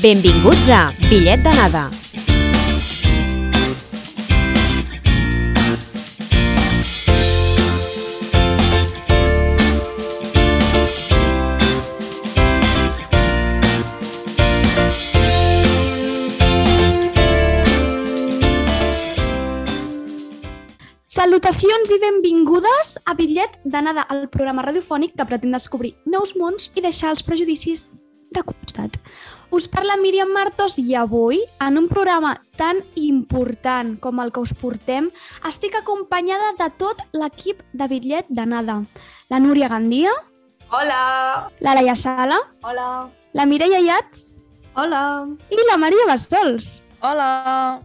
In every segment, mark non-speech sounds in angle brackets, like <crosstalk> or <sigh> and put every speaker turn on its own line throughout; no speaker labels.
Benvinguts a Bitllet d'anada.
Salutacions i benvingudes a Bitllet d'anada al programa radiofònic que pretén descobrir nous mons i deixar els prejudicis de costat. Us parla Míriam Martos i avui, en un programa tan important com el que us portem, estic acompanyada de tot l'equip de Bitllet d'anada. La Núria Gandia,
Hola!
la Laia Sala,
Hola!
la Mireia Iats
Hola!
i la Maria Bassols.
Hola!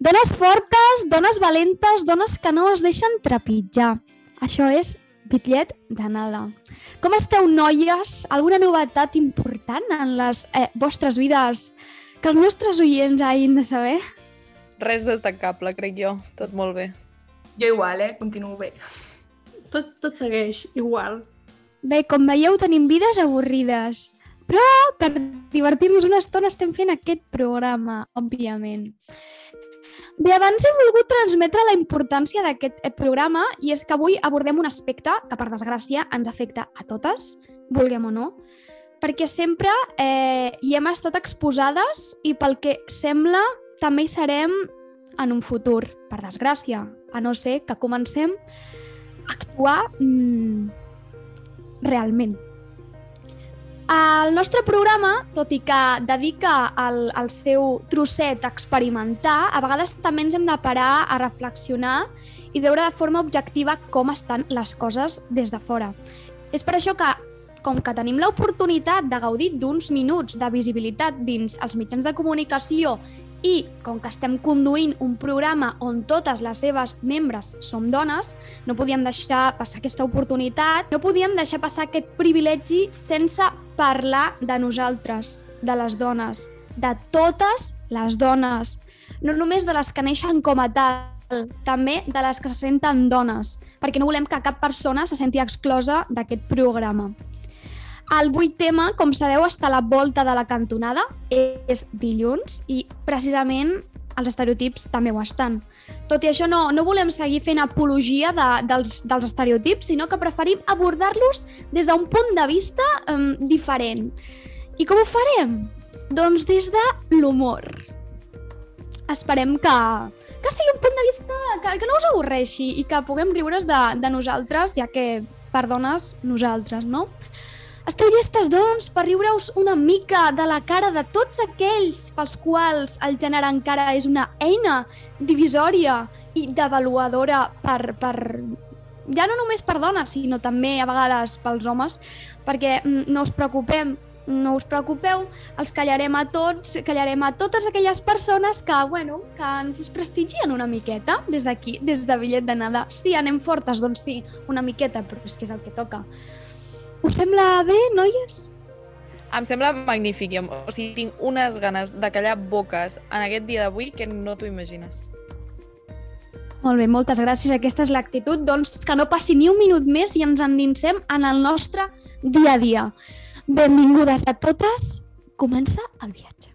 Dones fortes, dones valentes, dones que no es deixen trepitjar. Això és bitllet d'anada. Com esteu, noies? Alguna novetat important en les eh, vostres vides que els nostres oients hagin de saber?
Res destacable, crec jo. Tot molt bé.
Jo igual, eh? Continuo bé.
tot, tot segueix igual.
Bé, com veieu, tenim vides avorrides. Però per divertir-nos una estona estem fent aquest programa, òbviament. Bé, abans he volgut transmetre la importància d'aquest eh, programa i és que avui abordem un aspecte que, per desgràcia, ens afecta a totes, vulguem o no, perquè sempre eh, hi hem estat exposades i pel que sembla també hi serem en un futur, per desgràcia, a no ser que comencem a actuar mm, realment. El nostre programa, tot i que dedica el, el seu trosset a experimentar, a vegades també ens hem de parar a reflexionar i veure de forma objectiva com estan les coses des de fora. És per això que, com que tenim l'oportunitat de gaudir d'uns minuts de visibilitat dins els mitjans de comunicació i com que estem conduint un programa on totes les seves membres som dones, no podíem deixar passar aquesta oportunitat, no podíem deixar passar aquest privilegi sense parlar de nosaltres, de les dones, de totes les dones, no només de les que neixen com a tal, també de les que se senten dones, perquè no volem que cap persona se senti exclosa d'aquest programa. El vuit tema, com sabeu, està a la volta de la cantonada, és dilluns i precisament els estereotips també ho estan. Tot i això, no, no volem seguir fent apologia de, dels, dels estereotips, sinó que preferim abordar-los des d'un punt de vista um, diferent. I com ho farem? Doncs des de l'humor. Esperem que, que sigui un punt de vista que, que no us avorreixi i que puguem riure's de, de nosaltres, ja que per dones, nosaltres, no? Esteu llestes, doncs, per riure-us una mica de la cara de tots aquells pels quals el gènere encara és una eina divisòria i devaluadora per, per, ja no només per dones, sinó també a vegades pels homes, perquè mm, no us preocupem, no us preocupeu, els callarem a tots, callarem a totes aquelles persones que, bueno, que ens prestigien una miqueta des d'aquí, des de bitllet d'anada. Sí, anem fortes, doncs sí, una miqueta, però és que és el que toca. Us sembla bé, noies?
Em sembla magnífic. O sigui, tinc unes ganes de callar boques en aquest dia d'avui que no t'ho imagines.
Molt bé, moltes gràcies. Aquesta és l'actitud. Doncs que no passi ni un minut més i ens endinsem en el nostre dia a dia. Benvingudes a totes. Comença el viatge.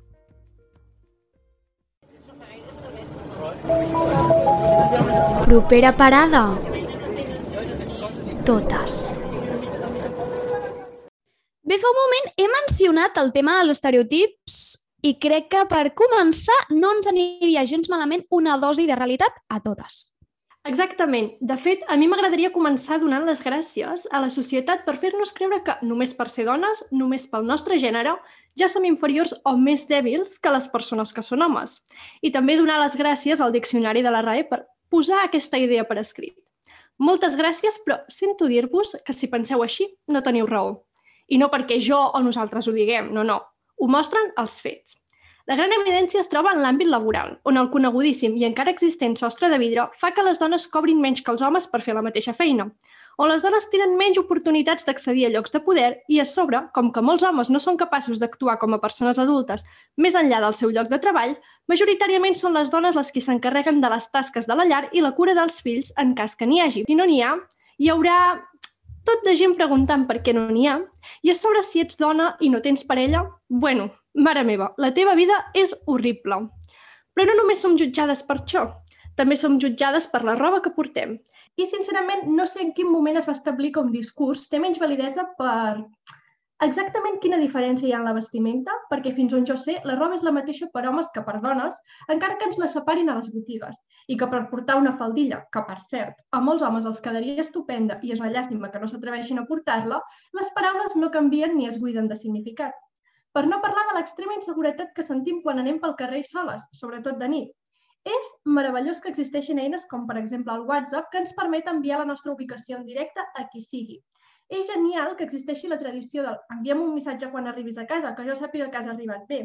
Propera parada. Totes. Bé, fa un moment he mencionat el tema dels estereotips i crec que per començar no ens aniria gens malament una dosi de realitat a totes.
Exactament. De fet, a mi m'agradaria començar donant les gràcies a la societat per fer-nos creure que només per ser dones, només pel nostre gènere, ja som inferiors o més dèbils que les persones que són homes. I també donar les gràcies al diccionari de la RAE per posar aquesta idea per escrit. Moltes gràcies, però sento dir-vos que si penseu així, no teniu raó. I no perquè jo o nosaltres ho diguem, no, no. Ho mostren els fets. La gran evidència es troba en l'àmbit laboral, on el conegudíssim i encara existent sostre de vidre fa que les dones cobrin menys que els homes per fer la mateixa feina, on les dones tenen menys oportunitats d'accedir a llocs de poder i, a sobre, com que molts homes no són capaços d'actuar com a persones adultes més enllà del seu lloc de treball, majoritàriament són les dones les que s'encarreguen de les tasques de la llar i la cura dels fills en cas que n'hi hagi. Si no n'hi ha, hi haurà tot de gent preguntant per què no n'hi ha, i a sobre si ets dona i no tens parella, bueno, Mare meva, la teva vida és horrible. Però no només som jutjades per això, també som jutjades per la roba que portem. I, sincerament, no sé en quin moment es va establir com discurs té menys validesa per exactament quina diferència hi ha en la vestimenta, perquè fins on jo sé, la roba és la mateixa per homes que per dones, encara que ens la separin a les botigues, i que per portar una faldilla, que per cert, a molts homes els quedaria estupenda i és una llàstima que no s'atreveixin a portar-la, les paraules no canvien ni es buiden de significat. Per no parlar de l'extrema inseguretat que sentim quan anem pel carrer soles, sobretot de nit. És meravellós que existeixin eines com, per exemple, el WhatsApp, que ens permet enviar la nostra ubicació en directe a qui sigui. És genial que existeixi la tradició del envia'm un missatge quan arribis a casa, que jo sàpiga que has arribat bé.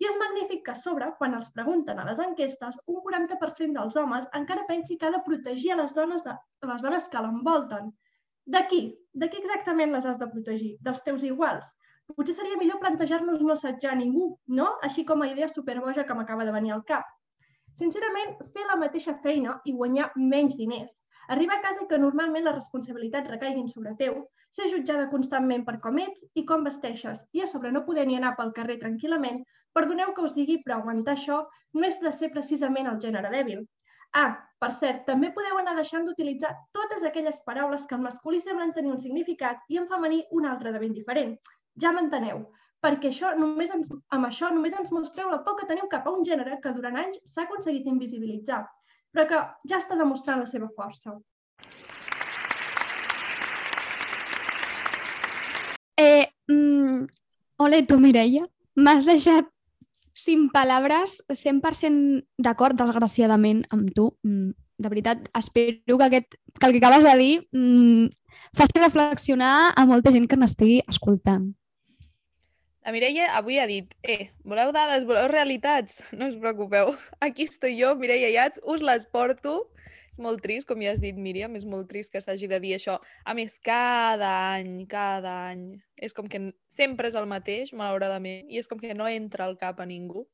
I és magnífic que a sobre, quan els pregunten a les enquestes, un 40% dels homes encara pensi que ha de protegir a les dones, de, les dones que l'envolten. De qui? De qui exactament les has de protegir? Dels teus iguals? Potser seria millor plantejar-nos no assetjar ningú, no? Així com a idea superboja que m'acaba de venir al cap. Sincerament, fer la mateixa feina i guanyar menys diners, arribar a casa i que normalment les responsabilitats recaiguin sobre teu, ser jutjada constantment per com ets i com vesteixes i a sobre no poder ni anar pel carrer tranquil·lament, perdoneu que us digui, però aguantar això no és de ser precisament el gènere dèbil. Ah, per cert, també podeu anar deixant d'utilitzar totes aquelles paraules que en masculí semblen tenir un significat i en femení un altre de ben diferent. Ja m'enteneu, perquè això només ens, amb això només ens mostreu la por que teniu cap a un gènere que durant anys s'ha aconseguit invisibilitzar, però que ja està demostrant la seva força.
Eh, mm, ole, tu, Mireia, m'has deixat sin paraules, 100% d'acord, desgraciadament, amb tu. Mm, de veritat, espero que, aquest, que el que acabes de dir mm, faci reflexionar a molta gent que n'estigui escoltant.
La Mireia avui ha dit, eh, voleu dades, voleu realitats? <laughs> No us preocupeu. Aquí estoy jo, Mireia Iats, us les porto és molt trist, com ja has dit, Míriam, és molt trist que s'hagi de dir això. A més, cada any, cada any, és com que sempre és el mateix, malauradament, i és com que no entra al cap a ningú.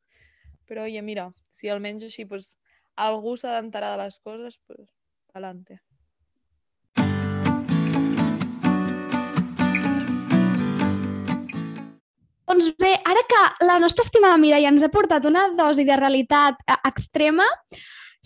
Però, ja mira, si almenys així pues, algú s'ha d'enterar de les coses, pues, adelante.
Doncs bé, ara que la nostra estimada Mireia ens ha portat una dosi de realitat eh, extrema,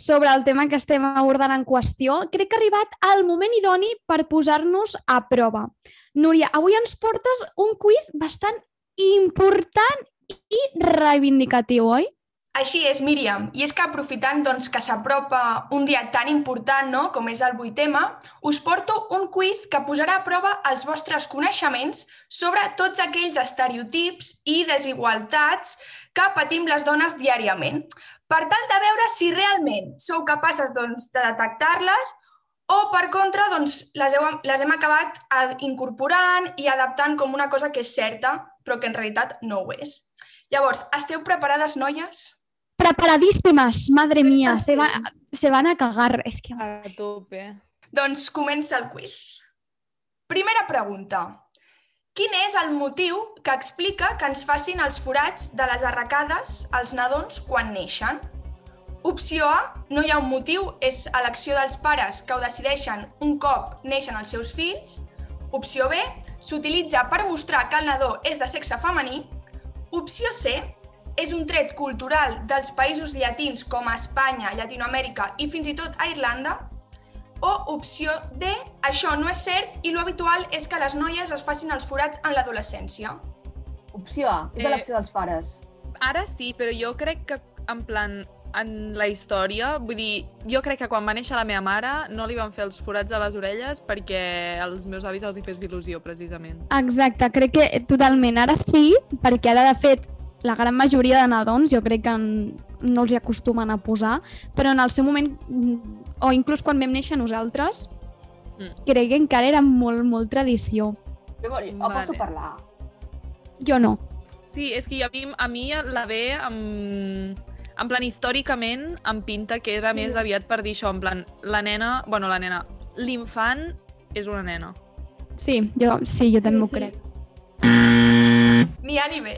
sobre el tema que estem abordant en qüestió, crec que ha arribat el moment idoni per posar-nos a prova. Núria, avui ens portes un quiz bastant important i reivindicatiu, oi?
Així és, Míriam. I és que aprofitant doncs, que s'apropa un dia tan important no, com és el 8M, us porto un quiz que posarà a prova els vostres coneixements sobre tots aquells estereotips i desigualtats que patim les dones diàriament per tal de veure si realment sou capaces doncs, de detectar-les o, per contra, doncs, les, heu, les hem acabat incorporant i adaptant com una cosa que és certa, però que en realitat no ho és. Llavors, esteu preparades, noies?
Preparadíssimes, madre mía, se, va, se van a cagar. És que...
A tope.
Doncs comença el quiz. Primera pregunta. Quin és el motiu que explica que ens facin els forats de les arracades als nadons quan neixen? Opció A, no hi ha un motiu, és elecció dels pares que ho decideixen un cop neixen els seus fills. Opció B, s'utilitza per mostrar que el nadó és de sexe femení. Opció C, és un tret cultural dels països llatins com Espanya, Llatinoamèrica i fins i tot a Irlanda. O opció D, això no és cert i lo habitual és que les noies es facin els forats en l'adolescència.
Opció A, és
Eh,
elecció dels pares.
Ara sí, però jo crec que, en plan, en la història, vull dir, jo crec que quan va néixer la meva mare no li van fer els forats a les orelles perquè als meus avis els hi fes il·lusió, precisament.
Exacte, crec que totalment. Ara sí, perquè ara, de fet, la gran majoria de nadons jo crec que n- no els hi acostumen a posar, però en el seu moment, mm, o inclús quan vam néixer nosaltres,
Mm.
crec que encara era molt, molt tradició.
Vol-
Vale.
aposto per la A.
Jo no.
Sí, és que a mi, a mi la ve en, en plan històricament em pinta que era més aviat per dir això, en plan, la nena, bueno, la nena, l'infant és una nena.
Sí, jo, sí, jo també
Sí,
ho
sí.
crec.
Ni A ni B.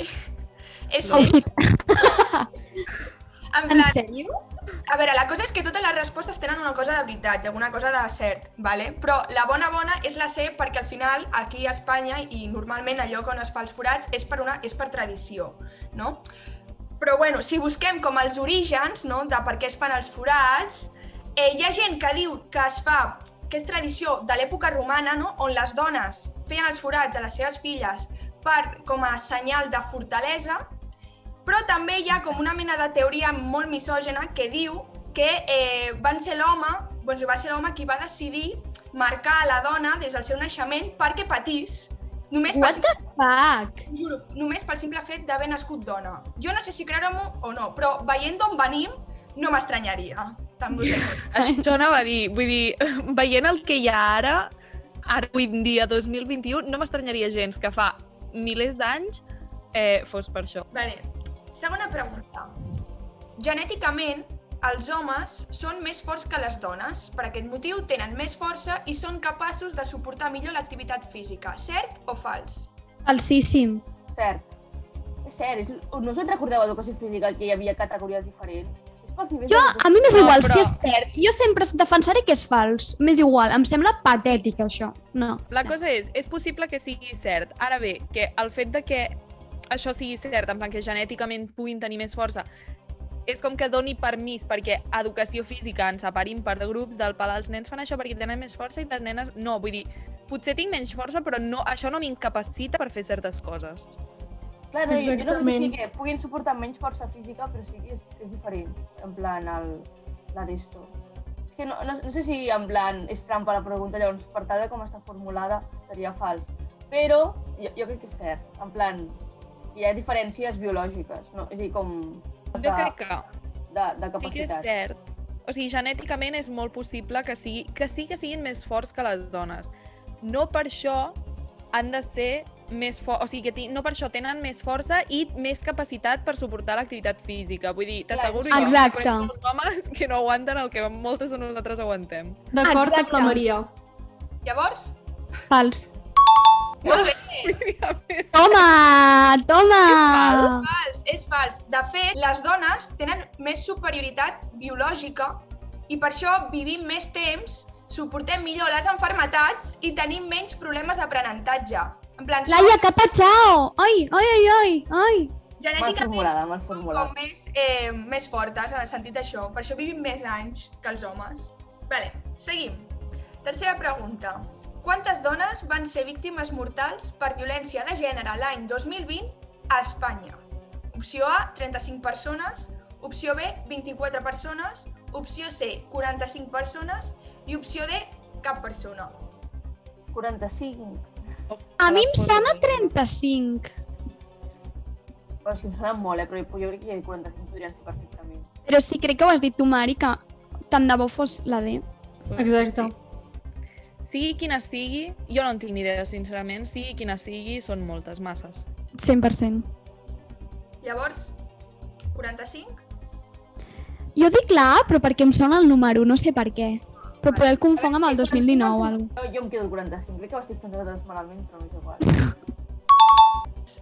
És
Oh, shit. <laughs>
En
En sèrio?
A veure, la cosa és que totes les respostes tenen una cosa de veritat i alguna cosa de cert, vale? però la bona bona és la C perquè al final aquí a Espanya i normalment allò on es fa els forats és per, una, és per tradició. no? Però bueno, si busquem com els orígens no, de per què es fan els forats, eh, hi ha gent que diu que es fa, que és tradició de l'època romana, no, on les dones feien els forats a les seves filles per, com a senyal de fortalesa, però també hi ha com una mena de teoria molt misògena que diu que eh, van ser l'home, doncs va ser l'home qui va decidir marcar a la dona des del seu naixement perquè patís, només pel,
What the fuck?
juro, només pel simple fet d'haver nascut dona. Jo no sé si creure-m'ho o no, però veient d'on venim, no m'estranyaria. <laughs>
Això anava a dir, vull dir, <laughs> veient el que hi ha ara, ara avui en dia, 2021, no m'estranyaria gens que fa milers d'anys eh, fos per això.
Vale. Segona pregunta. Genèticament, els homes són més forts que les dones. Per aquest motiu tenen més força i són capaços de suportar millor l'activitat física. Cert o fals?
Falsíssim.
Cert. És cert. És... No us en recordeu a educació física que hi havia categories diferents?
Jo, a mi m'és
No,
igual
però-
si és cert. Jo sempre defensaré que és fals. M'és igual. Em sembla patètic, això. No.
La cosa és, és possible que sigui cert. Ara bé, que el fet de que això sigui cert, en plan que genèticament puguin tenir més força, és com que doni permís perquè a educació física ens separin per grups del pal els nens fan això perquè tenen més força i les nenes no. Vull dir, potser tinc menys força, però no, això no m'incapacita per fer certes coses.
Clar, no, jo, jo no vull dir que puguin suportar menys força física, però sí que és, és diferent, en plan, el, la d'esto. És que no, no, no sé si en plan és trampa la pregunta, llavors per tal de com està formulada seria fals. Però jo, jo crec que és cert, en plan, hi ha diferències biològiques, no? És a dir, com
Jo
de,
crec que
de, de
sí que és
capacitat.
cert. O sigui, genèticament és molt possible que, sigui, que sí que siguin més forts que les dones. No per això han de ser més forts, o sigui, que no per això tenen més força i més capacitat per suportar l'activitat física. Vull dir, t'asseguro jo
Exacte.
que molts homes que no aguanten el que moltes de nosaltres aguantem.
D'acord amb la Maria.
Llavors,
Fals. <laughs>
molt bé,
Toma! Toma!
fals?
fals, és fals. De fet, les dones tenen més superioritat biològica i per això vivim més temps, suportem millor les enfermetats i tenim menys problemes d'aprenentatge. En plan,
Laia, que patxao! Ai, ai, ai, ai, ai!
Mal
genèticament
formulada, mal
som
formulada.
com més, eh, més fortes en el sentit d'això. Per això vivim més anys que els homes. Vale, seguim. Tercera pregunta. Quantes dones van ser víctimes mortals per violència de gènere l'any 2020 a Espanya? Opció A, 35 persones. Opció B, 24 persones. Opció C, 45 persones. I opció D, cap persona.
45.
A mi em sona 35.
Però és que em sona molt, eh? però jo crec que 45 podrien ser perfectament.
Però sí, crec que ho has dit tu, Mari, que tant de bo fos la D.
Exacte.
Sí. Sigui quina sigui, jo no en tinc ni idea, sincerament. Sigui quina sigui, són moltes, masses.
100%.
Llavors, 45?
Jo dic la A, però perquè em sona el número, no sé per què. Però poder el confong amb el 2019 o alguna
Jo, jo em quedo el 45, crec que ho estic fent totes malament, però m'és igual.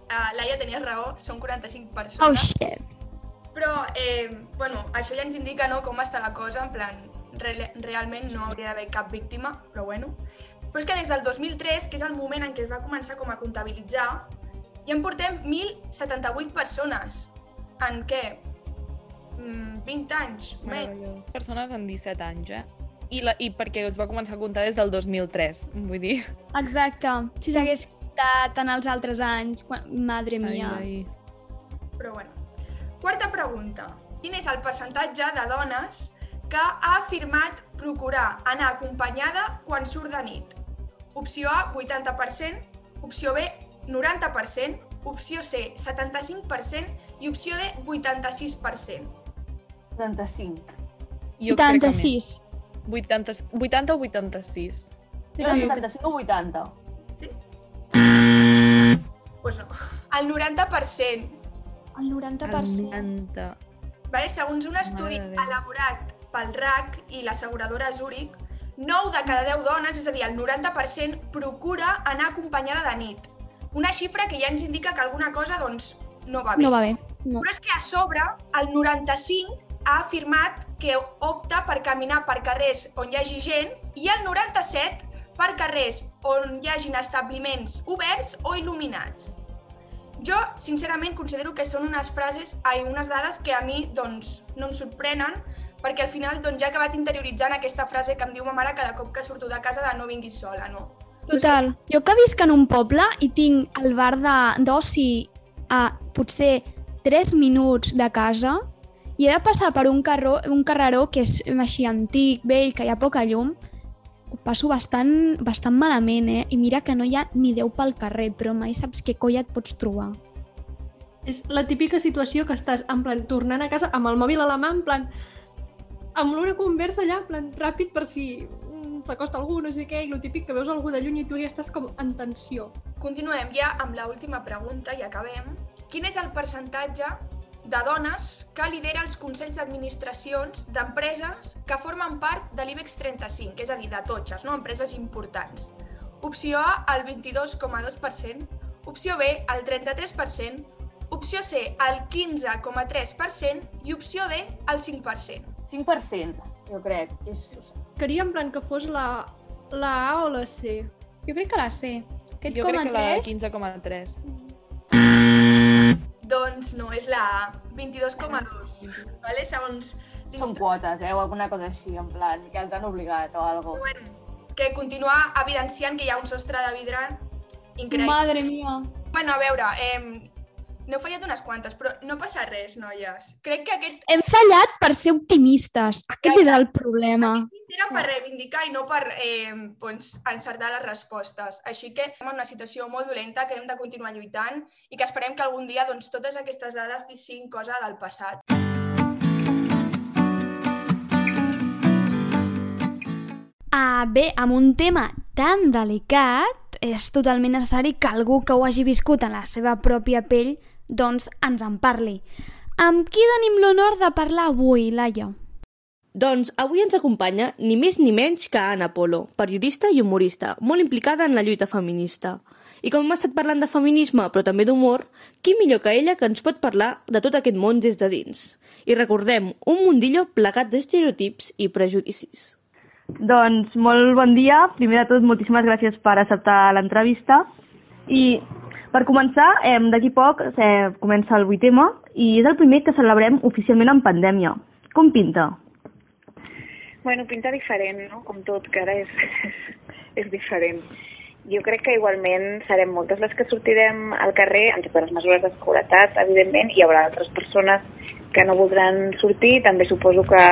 Uh, <laughs> Laia, tenies raó, són 45
Oh,
persones.
shit.
Però, eh, bueno, això ja ens indica no, com està la cosa, en plan, re realment no hauria d'haver cap víctima, però bueno. Però és que des del 2003, que és el moment en què es va començar com a comptabilitzar, ja en portem 1.078 persones. En què? Mm, 20 anys, menys.
Persones en 17 anys, eh? I, la, I perquè es va començar a comptar des del 2003, vull dir...
Exacte. Si s'hagués comptat en els altres anys, quan... madre mia.
ai.
Però bueno. Quarta pregunta. Quin és el percentatge de dones que ha afirmat procurar anar acompanyada quan surt de nit? Opció A, 80%, opció B, 90%, opció C, 75% i opció D, 86%.
75.
Jo crec que
86.
més. 80, 80 o 86?
Jo sí. 75 o 80.
Pues no. El 90%.
El 90%.
90.
Vale? Segons un estudi elaborat pel RAC i l'asseguradora Zurich, 9 de cada 10 dones, és a dir, el 90%, procura anar acompanyada de nit. Una xifra que ja ens indica que alguna cosa doncs, no va bé.
No va bé. No.
Però és que a sobre, el 95 ha afirmat que opta per caminar per carrers on hi hagi gent i el 97 per carrers on hi hagin establiments oberts o il·luminats. Jo, sincerament, considero que són unes frases, ai, unes dades que a mi doncs, no em sorprenen, perquè al final doncs, ja he acabat interioritzant aquesta frase que em diu ma mare cada cop que surto de casa de no vinguis sola, no?
Total. Jo que visc en un poble i tinc el bar de- d'oci a potser 3 minuts de casa i he de passar per un, carró, un carreró que és així antic, vell, que hi ha poca llum, ho passo bastant, bastant malament, eh? I mira que no hi ha ni Déu pel carrer, però mai saps què colla et pots trobar.
És la típica situació que estàs, en plan, tornant a casa amb el mòbil a la mà, en plan, amb una conversa allà, plan, ràpid per si mm, s'acosta algú, no sé què, i el típic que veus algú de lluny i tu ja estàs com en tensió.
Continuem ja amb la última pregunta i acabem. Quin és el percentatge de dones que lidera els consells d'administracions d'empreses que formen part de l'IBEX 35, és a dir, de totxes, no? empreses importants? Opció A, el 22,2%, opció B, el 33%, opció C, el 15,3% i opció D, el 5%.
5%, jo crec. És...
Queria en plan que fos la, la A o la C.
Jo crec que la sé. Aquest
Jo
com
crec que la
tres,
15,3.
Doncs no, és la A, 22,2. Vale? Segons
Són quotes, eh? O alguna cosa així, en plan, que els han obligat o algo.
Bueno, que continua evidenciant que hi ha un sostre de vidre increïble.
Madre mia.
Bueno, a veure, eh, n'heu fallat unes quantes, però no passa res, noies. Crec que aquest
Hem fallat per ser optimistes. Aquest és el problema.
era per reivindicar i no per eh, doncs, encertar les respostes. Així que estem en una situació molt dolenta que hem de continuar lluitant i que esperem que algun dia doncs, totes aquestes dades siguin cosa del passat.
Ah, bé, amb un tema tan delicat, és totalment necessari que algú que ho hagi viscut en la seva pròpia pell doncs ens en parli. Amb qui tenim l'honor de parlar avui, Laia?
Doncs avui ens acompanya ni més ni menys que Anna Polo, periodista i humorista, molt implicada en la lluita feminista. I com hem estat parlant de feminisme, però també d'humor, qui millor que ella que ens pot parlar de tot aquest món des de dins. I recordem, un mundillo plegat d'estereotips i prejudicis.
Doncs molt bon dia. Primer de tot, moltíssimes gràcies per acceptar l'entrevista. I per començar, eh, d'aquí poc eh, comença el 8M i és el primer que celebrem oficialment en pandèmia. Com pinta?
Bueno, pinta diferent, no? Com tot, que ara és, <laughs> és diferent. Jo crec que igualment serem moltes les que sortirem al carrer amb totes les mesures de seguretat, evidentment, i hi haurà altres persones que no voldran sortir, també suposo que,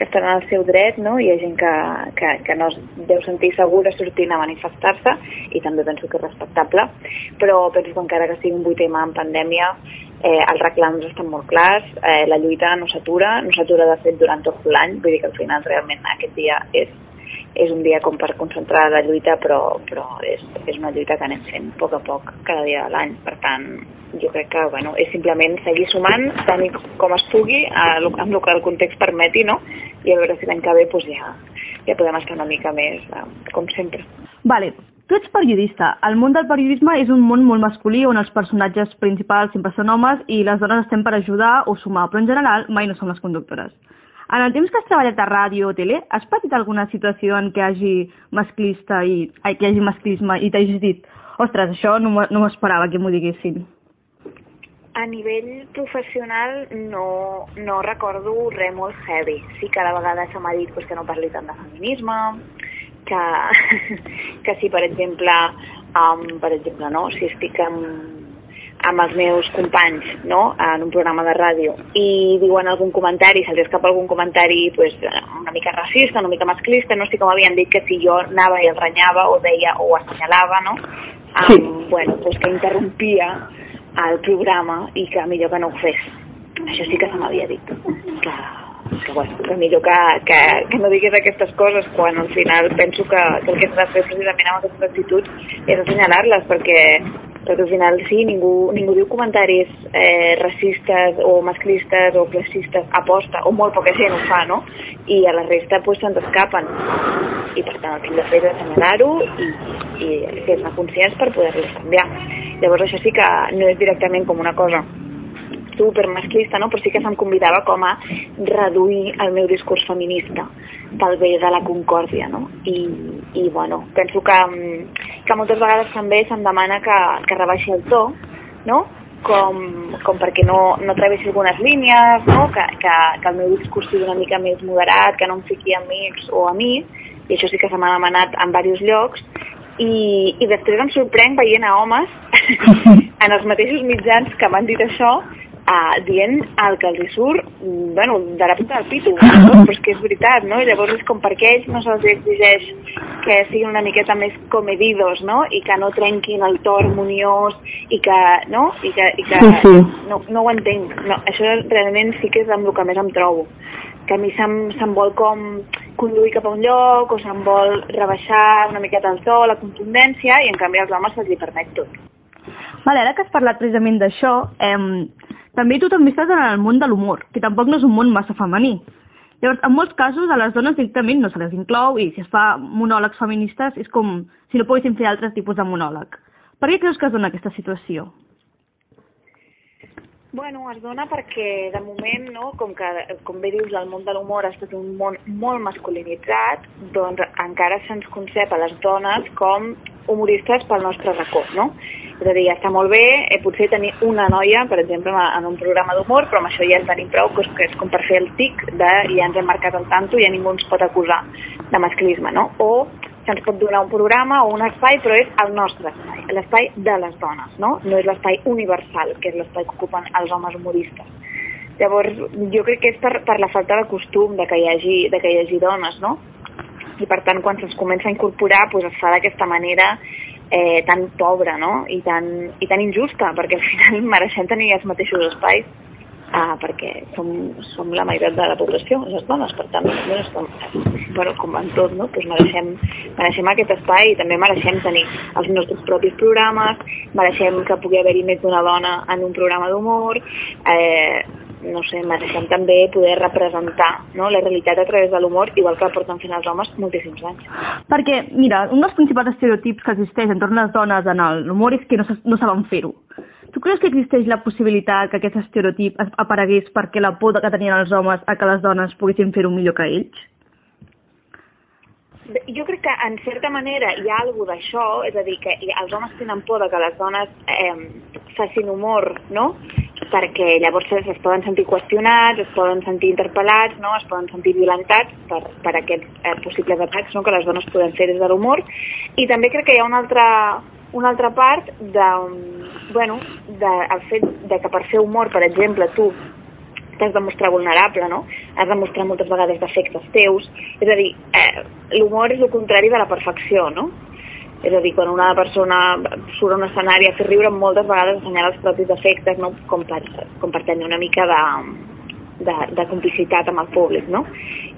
que estaran al seu dret, no? Hi ha gent que, que, que no es deu sentir segura sortint a manifestar-se i també penso que és respectable, però penso que encara que sigui un 8 en pandèmia, eh, els reclams estan molt clars, eh, la lluita no s'atura, no s'atura de fet durant tot l'any, vull dir que al final realment aquest dia és és un dia com per concentrar la lluita, però, però és, és una lluita que anem fent a poc a poc cada dia de l'any. Per tant, jo crec que bueno, és simplement seguir sumant tant com es pugui amb el que el context permeti, no? I a veure si l'any que ve doncs, ja, ja podem estar una mica més, eh, com sempre.
Vale, tu ets periodista. El món del periodisme és un món molt masculí on els personatges principals sempre són homes i les dones estem per ajudar o sumar, però en general mai no som les conductores. En el temps que has treballat a ràdio o tele, has patit alguna situació en què hagi masclista i, ai, que hagi masclisme i t'hagis dit ostres, això no no m'ho esperava que m'ho diguessin.
A nivell professional no, no recordo res molt heavy. Sí que la vegada se m'ha dit pues, que no parli tant de feminisme, que, <laughs> que si per exemple, um, per exemple no, si estic amb, amb els meus companys no, en un programa de ràdio i diuen algun comentari, se'ls escapa algun comentari pues, una mica racista, una mica masclista, no sé com havien dit que si jo anava i el renyava o deia o assenyalava, no? Um,
Sí.
bueno, pues que interrompia el programa i que millor que no ho fes. Això sí que se m'havia dit. Que, que, bueno, que millor que, que, que no digués aquestes coses quan al final penso que, que el que s'ha de fer precisament amb aquestes actituds és assenyalar-les perquè, perquè al final sí, ningú, ningú diu comentaris eh, racistes o masclistes o classistes aposta, o molt poca gent ho fa, no? I a la resta pues, se'ns escapen. I per tant el que hem de fer és assenyalar-ho i, i fer-ne conscients per poder-los canviar. Llavors això sí que no és directament com una cosa super masclista, no? però sí que se'm convidava com a reduir el meu discurs feminista pel bé de la concòrdia. No? I, I bueno, penso que, mm, que moltes vegades també se'm demana que, que rebaixi el to no? com, com perquè no, no travessi algunes línies, no? que, que, que el meu discurs sigui una mica més moderat, que no em fiqui amics o a mi, i això sí que se m'ha demanat en diversos llocs, i, i després em sorprenc veient a homes <laughs> en els mateixos mitjans que m'han dit això, uh, dient el que els surt, bueno, de la puta del pito, no? <laughs> però és que és veritat, no? I llavors és com perquè ells no se'ls exigeix que siguin una miqueta més comedidos, no? I que no trenquin el to harmoniós i que, no? I que, i que
Sí, sí.
No, no ho entenc. No, això realment sí que és amb el que més em trobo que a mi se'm, se'm vol com conduir cap a un lloc o se'm vol rebaixar una miqueta el to, la contundència, i en canvi als homes se'ls hi permet tot.
Vale, ara que has parlat precisament d'això, eh, també tu també estàs en el món de l'humor, que tampoc no és un món massa femení. Llavors, en molts casos, a les dones directament no se les inclou i si es fa monòlegs feministes és com si no poguessin fer altres tipus de monòleg. Per què creus que es dona aquesta situació?
Bueno, es dona perquè de moment, no, com, que, com bé dius, el món de l'humor ha estat un món molt masculinitzat, doncs encara se'ns concep a les dones com humoristes pel nostre racó, no? És a dir, està molt bé eh, potser tenir una noia, per exemple, en un programa d'humor, però amb això ja en tenim prou, que és com per fer el tic de ja ens hem marcat el tanto i ja ningú ens pot acusar de masclisme, no? O se'ns pot donar un programa o un espai, però és el nostre espai, l'espai de les dones, no? No és l'espai universal, que és l'espai que ocupen els homes humoristes. Llavors, jo crec que és per, per la falta de costum de que hi hagi, de que hi hagi dones, no? I per tant, quan se'ns comença a incorporar, doncs es fa d'aquesta manera eh, tan pobra, no? I tan, I tan injusta, perquè al final <laughs> mereixem tenir els mateixos espais ah, perquè som, som la meitat de la població, les dones, per tant, bueno, estem, bueno, com en tot, no? pues mereixem, mereixem aquest espai i també mereixem tenir els nostres propis programes, mereixem que pugui haver-hi més d'una dona en un programa d'humor, eh, no sé, mereixem també poder representar no, la realitat a través de l'humor, igual que porten fent els homes moltíssims anys.
Perquè, mira, un dels principals estereotips que existeix entorn a les dones en el- l'humor és que no, no saben fer-ho. Tu creus que existeix la possibilitat que aquest estereotip es- aparegués perquè la por que tenien els homes a que les dones poguessin fer-ho millor que ells?
Jo crec que, en certa manera, hi ha alguna d'això, és a dir, que els homes tenen por de que les dones eh, facin humor, no? Perquè llavors es, es poden sentir qüestionats, es poden sentir interpel·lats, no? es poden sentir violentats per, per aquests eh, possibles atacs no? que les dones poden fer des de l'humor. I també crec que hi ha una altra, una altra part de, bueno, de, el fet de que per fer humor, per exemple, tu t'has de mostrar vulnerable, no? Has de mostrar moltes vegades defectes teus. És a dir, eh, l'humor és el contrari de la perfecció, no? És a dir, quan una persona surt a un escenari a fer riure, moltes vegades assenyala els propis defectes, no? com, per, com per tenir una mica de, de, de complicitat amb el públic, no?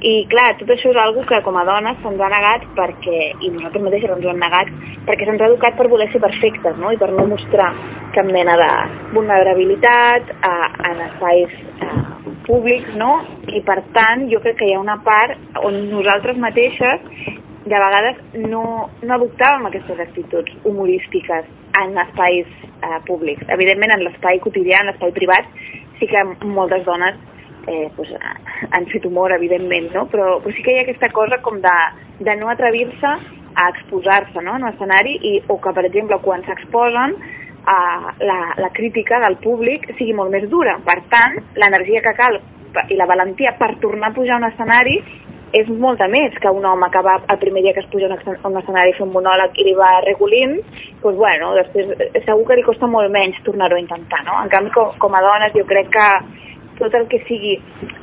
I clar, tot això és algo que com a dones se'ns ha negat perquè, i nosaltres mateixes ens ho hem negat, perquè se'ns ha educat per voler ser perfectes, no? I per no mostrar cap mena de vulnerabilitat a, en espais eh, públics, no? I per tant, jo crec que hi ha una part on nosaltres mateixes de vegades no, no adoptàvem aquestes actituds humorístiques en espais eh, públics. Evidentment, en l'espai quotidià, en l'espai privat, sí que moltes dones eh, pues, han fet humor, evidentment, no? però, però sí que hi ha aquesta cosa com de, de no atrevir-se a exposar-se no? en un escenari i, o que, per exemple, quan s'exposen eh, la, la crítica del públic sigui molt més dura. Per tant, l'energia que cal i la valentia per tornar a pujar a un escenari és molta més que un home que va el primer dia que es puja a un escenari fer un monòleg i li va regulint, doncs bueno, després segur que li costa molt menys tornar-ho a intentar, no? En canvi, com, com a dones, jo crec que tot el que sigui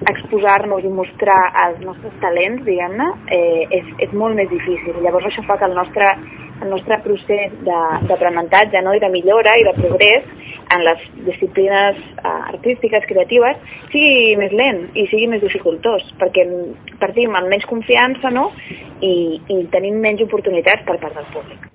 exposar-nos i mostrar els nostres talents, diguem-ne, eh, és, és molt més difícil. Llavors això fa que el nostre, el nostre procés d'aprenentatge no? i de millora i de progrés en les disciplines eh, artístiques, creatives, sigui més lent i sigui més dificultós, perquè partim amb menys confiança no? I, i tenim menys oportunitats per part del públic.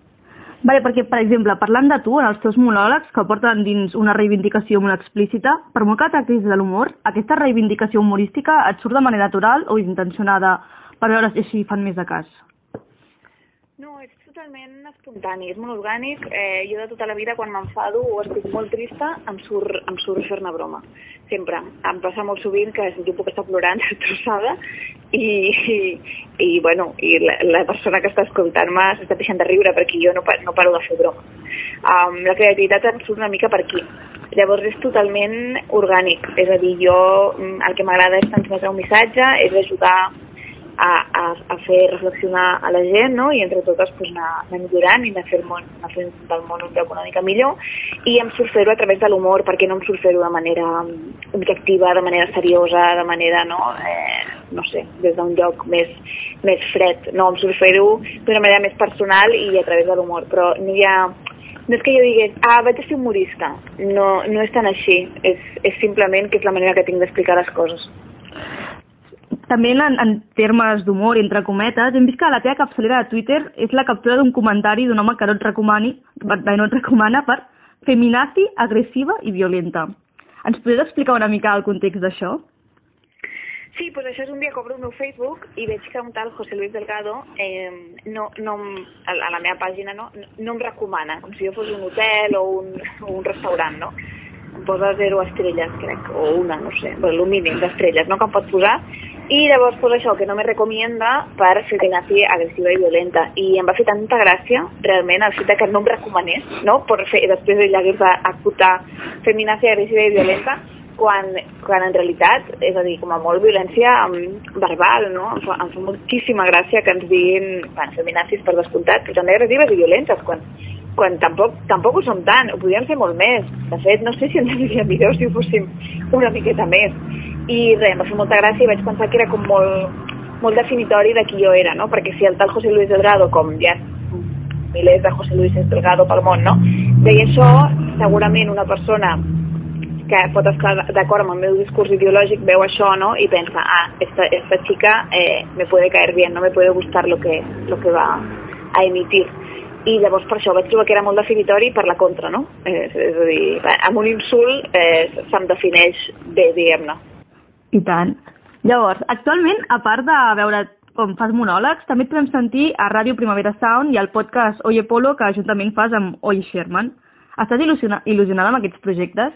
Vale, perquè, per exemple, parlant de tu, en els teus monòlegs que porten dins una reivindicació molt explícita, per molt que tractis de l'humor, aquesta reivindicació humorística et surt de manera natural o intencionada per veure si així fan més de cas?
No, és totalment espontani, és molt orgànic. Eh, jo de tota la vida, quan m'enfado o estic molt trista, em surt, em surt fer-ne broma. Sempre. Em passa molt sovint que jo puc estar plorant <laughs> destrossada i, i, i, bueno, i la, la persona que està escoltant-me s'està deixant de riure perquè jo no, no paro de fer broma. Um, la creativitat em surt una mica per aquí. Llavors és totalment orgànic, és a dir, jo mm, el que m'agrada és transmetre un missatge, és ajudar a, a, a fer reflexionar a la gent no? i entre totes pues, anar, anar millorant i anar fent, món, anar fent del món un lloc una mica millor i em surt fer-ho a través de l'humor perquè no em surt fer-ho de manera objectiva, de manera seriosa, de manera, no, eh, no sé, des d'un lloc més, més fred. No, em surt fer-ho d'una manera més personal i a través de l'humor, però no hi ha no és que jo digués, ah, vaig a ser humorista. No, no és tan així. És, és simplement que és la manera que tinc d'explicar les coses.
També en, en termes d'humor, entre cometes, hem vist que la teva capçalera de Twitter és la captura d'un comentari d'un home que no et, recomani, que no et recomana per feminazi, agressiva i violenta. Ens podries explicar una mica el context d'això?
Sí, doncs això és un dia que obro el meu Facebook i veig que un tal José Luis Delgado eh, no, no, a la meva pàgina no, no em recomana, com si jo fos un hotel o un, o un restaurant, no? Em posa zero estrelles, crec, o una, no sé, bueno, el mínim d'estrelles, no?, que em pot posar. I llavors posa això, que no me recomienda per feminazi agressiva i violenta. I em va fer tanta gràcia, realment, el fet que no em recomanés, no?, per fer, després ell hagués d'acotar feminazi agressiva i violenta, quan, quan en realitat, és a dir, com a molt violència verbal, no? Em fa, em fa moltíssima gràcia que ens diguin, bueno, feminazis per descomptat, però també agressives i violentes, quan, quan tampoc, tampoc ho som tant, ho podríem fer molt més. De fet, no sé si ens aniria millor si ho fóssim una miqueta més. I res, em va fer molta gràcia i vaig pensar que era com molt, molt definitori de qui jo era, no? Perquè si el tal José Luis Delgado, com ja milers de José Luis Delgado pel món, no? Deia això, segurament una persona que pot estar d'acord amb el meu discurs ideològic veu això no? i pensa, ah, esta, esta chica eh, me puede caer bien, no me puede gustar lo que, lo que va a emitir. I llavors per això vaig trobar que era molt definitori per la contra, no? Eh, és a dir, amb un insult eh, se'm defineix bé, diguem-ne.
I tant. Llavors, actualment, a part de veure com fas monòlegs, també et podem sentir a Ràdio Primavera Sound i al podcast Oye Polo que juntament fas amb Oye Sherman. Estàs il·lusiona il·lusionada amb aquests projectes?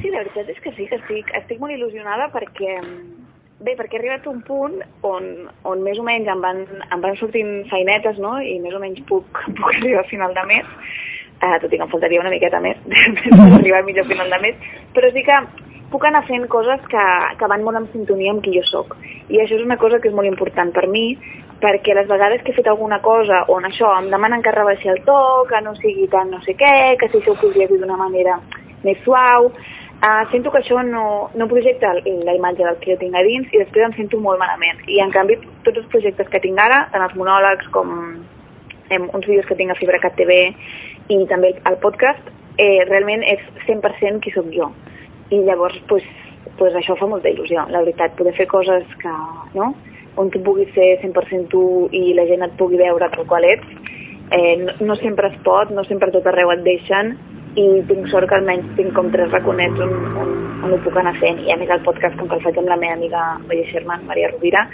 Sí, la veritat és que sí, que estic, estic molt il·lusionada perquè, bé, perquè he arribat a un punt on, on més o menys em van, em van sortint feinetes, no?, i més o menys puc, <laughs> puc arribar a final de mes, eh, tot i que em faltaria una miqueta més <laughs> per arribar a millor final de mes, però sí que puc anar fent coses que, que van molt en sintonia amb qui jo sóc. I això és una cosa que és molt important per mi, perquè les vegades que he fet alguna cosa on això em demanen que rebaixi el to, que no sigui tan no sé què, que si això ho podria dir d'una manera més suau, Uh, sento que això no, no projecta la imatge del que jo tinc a dins i després em sento molt malament. I en canvi, tots els projectes que tinc ara, tant els monòlegs com em, uns vídeos que tinc a FibraCat TV i també el podcast, eh, realment és 100% qui sóc jo. I llavors, pues, pues això fa molta il·lusió, la veritat, poder fer coses que, no? on tu puguis ser 100% tu i la gent et pugui veure tal qual ets, eh, no, no sempre es pot, no sempre tot arreu et deixen, i tinc sort que almenys tinc com tres raconets on, on, on ho puc anar fent i a més el podcast com que el faig amb la meva amiga Maria Sherman, Maria Rovira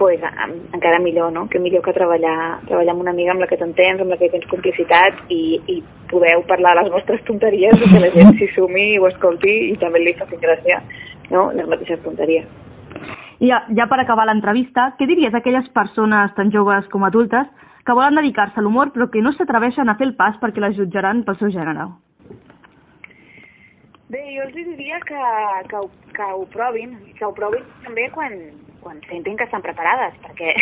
pues, en, encara millor, no? que millor que treballar, treballar amb una amiga amb la que t'entens, amb la que tens complicitat i, i podeu parlar les vostres tonteries que la gent s'hi sumi i ho escolti i també li faci gràcia no? les mateixes tonteries.
I ja, ja per acabar l'entrevista, què diries a aquelles persones tan joves com adultes que volen dedicar-se a l'humor però que no s'atreveixen a fer el pas perquè les jutjaran pel seu gènere?
Bé, jo els diria que, que, ho, que ho provin, que ho provin també quan, quan sentin que estan preparades, perquè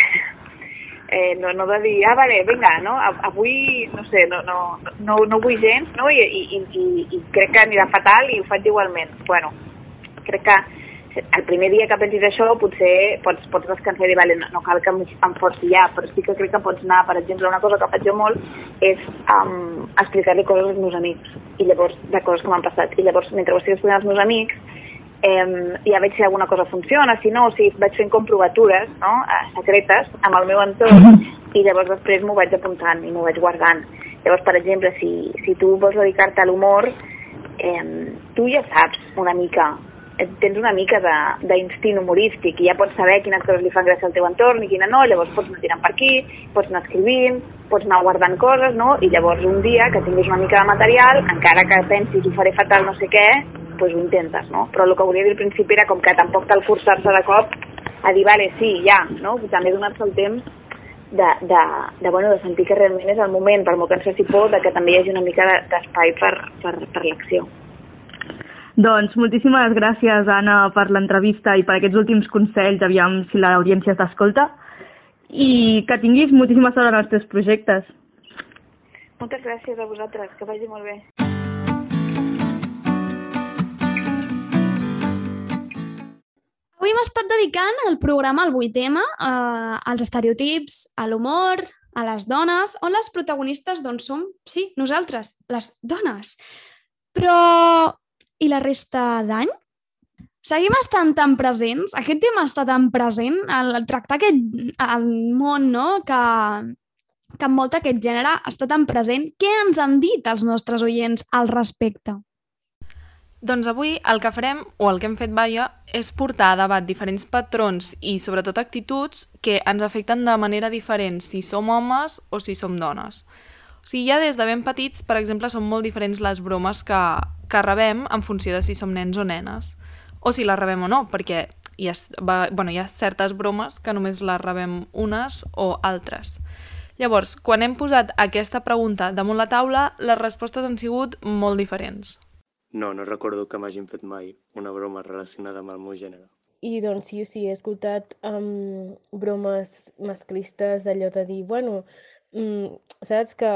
<laughs> eh, no, no de dir, ah, vale, vinga, no? avui, no sé, no, no, no, no vull gens, no? I, i, i, i crec que anirà fatal i ho faig igualment. Bueno, crec que el primer dia que pensis això potser pots, pots descansar i dir, vale, no, no cal que em forci ja, però sí que crec que pots anar, per exemple, una cosa que faig jo molt és um, explicar-li coses als meus amics i llavors, de coses que m'han passat. I llavors, mentre ho estic explicant als meus amics, eh, ja veig si alguna cosa funciona, si no, si vaig fent comprovatures no? eh, secretes amb el meu entorn i llavors després m'ho vaig apuntant i m'ho vaig guardant. Llavors, per exemple, si, si tu vols dedicar-te a l'humor, eh, tu ja saps una mica tens una mica d'instint humorístic i ja pots saber quines coses li fan gràcia al teu entorn i quina no, llavors pots anar tirant per aquí, pots anar escrivint, pots anar guardant coses, no? I llavors un dia que tinguis una mica de material, encara que pensis ho faré fatal no sé què, doncs ho intentes, no? Però el que volia dir al principi era com que tampoc cal forçar-se de cop a dir, vale, sí, ja, no? I també donar-se el temps de, de, de, bueno, de sentir que realment és el moment, per molt que ens faci por, de que també hi hagi una mica de- d'espai per, per, per l'acció.
Doncs moltíssimes gràcies, Anna, per l'entrevista i per aquests últims consells, aviam si l'audiència t'escolta. I que tinguis moltíssima sort en els teus projectes.
Moltes gràcies a vosaltres, que vagi molt bé.
Avui hem estat dedicant el programa al 8M eh, als estereotips, a l'humor, a les dones, on les protagonistes doncs, som, sí, nosaltres, les dones. Però i la resta d'any? Seguim estant tan presents? Aquest tema està tan present? El, el tractar aquest el món, no?, que, que envolta aquest gènere està tan present. Què ens han dit els nostres oients al respecte?
Doncs avui el que farem, o el que hem fet, vaja, és portar a debat diferents patrons i sobretot actituds que ens afecten de manera diferent si som homes o si som dones. O sigui, ja des de ben petits, per exemple, són molt diferents les bromes que, que rebem en funció de si som nens o nenes. O si les rebem o no, perquè hi ha, va, bueno, hi ha certes bromes que només les rebem unes o altres. Llavors, quan hem posat aquesta pregunta damunt la taula, les respostes han sigut molt diferents.
No, no recordo que m'hagin fet mai una broma relacionada amb el meu gènere.
I doncs sí, sí, he escoltat um, bromes masclistes, allò de dir, bueno, mm, saps que,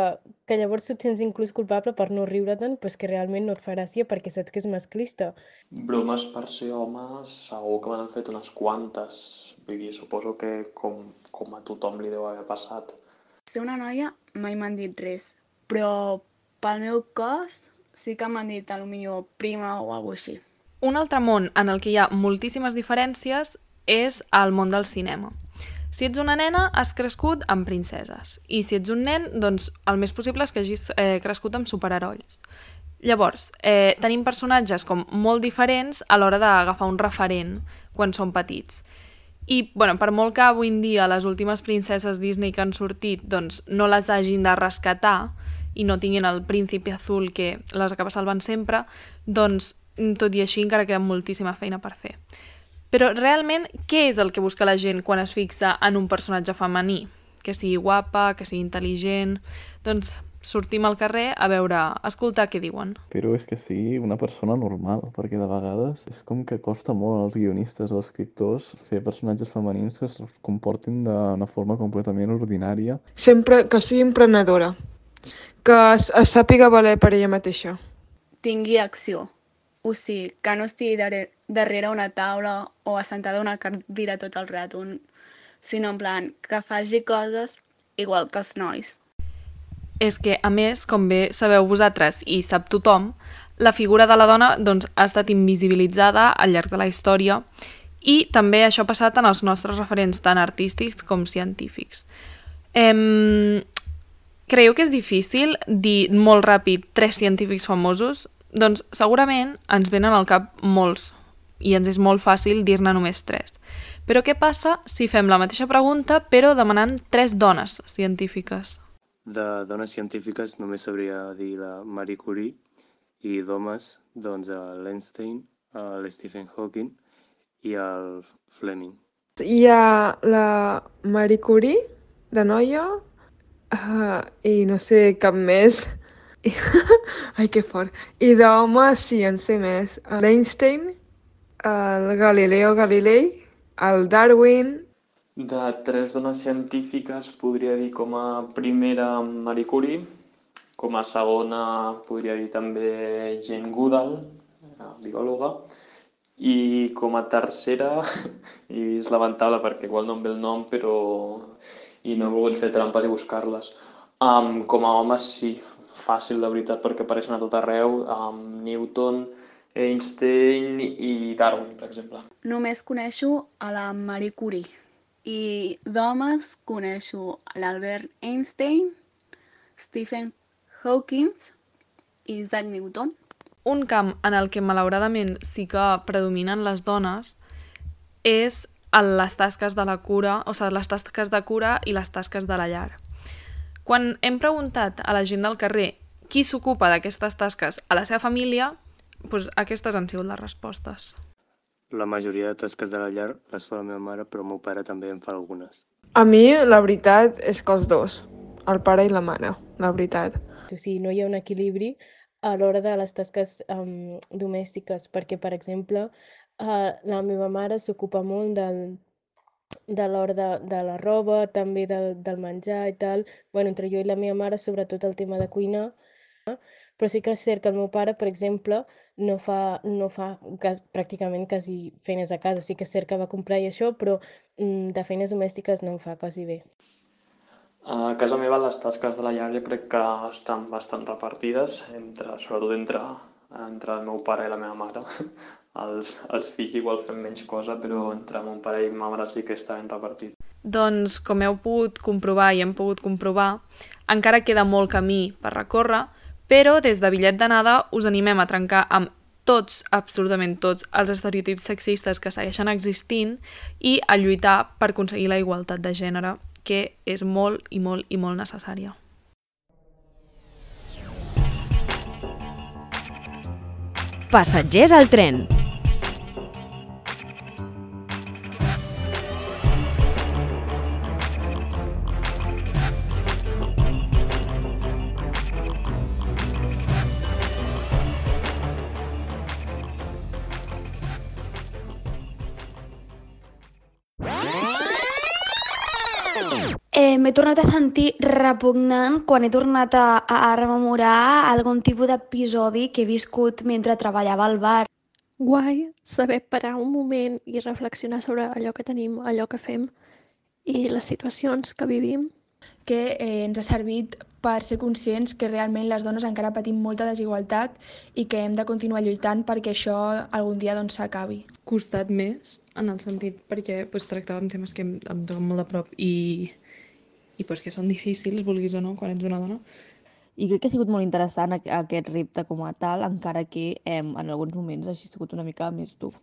que llavors tu et sents inclús culpable per no riure-te'n, però és que realment no et fa gràcia perquè saps que és masclista.
Bromes per ser home, segur que me n'han fet unes quantes. Vull dir, suposo que com, com a tothom li deu haver passat.
Ser una noia mai m'han dit res, però pel meu cos sí que m'han dit potser prima o alguna així.
Un altre món en el que hi ha moltíssimes diferències és el món del cinema. Si ets una nena, has crescut amb princeses. I si ets un nen, doncs el més possible és que hagis eh, crescut amb superherois. Llavors, eh, tenim personatges com molt diferents a l'hora d'agafar un referent quan són petits. I, bueno, per molt que avui en dia les últimes princeses Disney que han sortit doncs, no les hagin de rescatar i no tinguin el príncipe azul que les acaba salvant sempre, doncs, tot i així, encara queda moltíssima feina per fer. Però realment, què és el que busca la gent quan es fixa en un personatge femení? Que sigui guapa, que sigui intel·ligent... Doncs sortim al carrer a veure, a escoltar què diuen.
Però és que sigui una persona normal, perquè de vegades és com que costa molt als guionistes o escriptors fer personatges femenins que es comportin d'una forma completament ordinària.
Sempre que sigui emprenedora, que es, es sàpiga valer per ella mateixa.
Tingui acció. O sigui, que no estigui darrere, una taula o assentada una cadira tot el rato, sinó en plan que faci coses igual que els nois.
És que, a més, com bé sabeu vosaltres i sap tothom, la figura de la dona doncs, ha estat invisibilitzada al llarg de la història i també això ha passat en els nostres referents tant artístics com científics. Em... Creieu que és difícil dir molt ràpid tres científics famosos? Doncs segurament ens venen al cap molts i ens és molt fàcil dir-ne només tres. Però què passa si fem la mateixa pregunta però demanant tres dones científiques?
De dones científiques només sabria dir la Marie Curie i d'homes, doncs, l'Einstein, l'Stephen Hawking i el Fleming.
Hi ha la Marie Curie, de noia, uh, i no sé cap més. <laughs> Ai, que fort. I d'home, sí, en sé més. L'Einstein, el Galileo Galilei, el Darwin...
De tres dones científiques podria dir com a primera Marie Curie, com a segona podria dir també Jane Goodall, biòloga, i com a tercera, <laughs> i és lamentable perquè igual no em ve el nom, però i no he volgut fer trampes i buscar-les. Um, com a homes sí, fàcil de veritat perquè apareixen a tot arreu, um, Newton, Einstein i Darwin, per exemple.
Només coneixo a la Marie Curie i d'homes coneixo l'Albert Einstein, Stephen Hawking i Isaac Newton.
un camp en el que malauradament sí que predominen les dones és en les tasques de la cura, o sigui, les tasques de cura i les tasques de la llar. Quan hem preguntat a la gent del carrer qui s'ocupa d'aquestes tasques a la seva família, doncs aquestes han sigut les respostes.
La majoria de tasques de la llar les fa la meva mare, però el meu pare també en fa algunes.
A mi, la veritat, és que els dos. El pare i la mare, la veritat.
O sigui, no hi ha un equilibri a l'hora de les tasques um, domèstiques, perquè, per exemple, uh, la meva mare s'ocupa molt del, de l'hora de, de la roba, també del, del menjar i tal. bueno, entre jo i la meva mare, sobretot el tema de cuinar, però sí que és cert que el meu pare, per exemple, no fa, no fa cas, pràcticament quasi feines a casa. Sí que és cert que va comprar i això, però mm, de feines domèstiques no en fa quasi bé.
A casa meva les tasques de la llar jo crec que estan bastant repartides, entre, sobretot entre, entre el meu pare i la meva mare. <laughs> Els, els fills igual fem menys cosa, però entre mon pare i ma mare sí que està ben repartit.
Doncs, com heu pogut comprovar i hem pogut comprovar, encara queda molt camí per recórrer, però des de Bitllet d'Anada us animem a trencar amb tots, absolutament tots, els estereotips sexistes que segueixen existint i a lluitar per aconseguir la igualtat de gènere, que és molt i molt i molt necessària.
Passatgers al tren.
M'he tornat a sentir repugnant quan he tornat a, a rememorar algun tipus d'episodi que he viscut mentre treballava al bar.
Guai saber parar un moment i reflexionar sobre allò que tenim, allò que fem i les situacions que vivim.
que eh, ens ha servit per ser conscients que realment les dones encara patim molta desigualtat i que hem de continuar lluitant perquè això algun dia doncs, s'acabi.
costat més, en el sentit perquè pues, tractàvem temes que em, em toquen molt de prop i, i pues, que són difícils, vulguis o no, quan ets una dona.
I crec que ha sigut molt interessant aqu- aquest repte com a tal, encara que em, en alguns moments hagi sigut una mica més dur.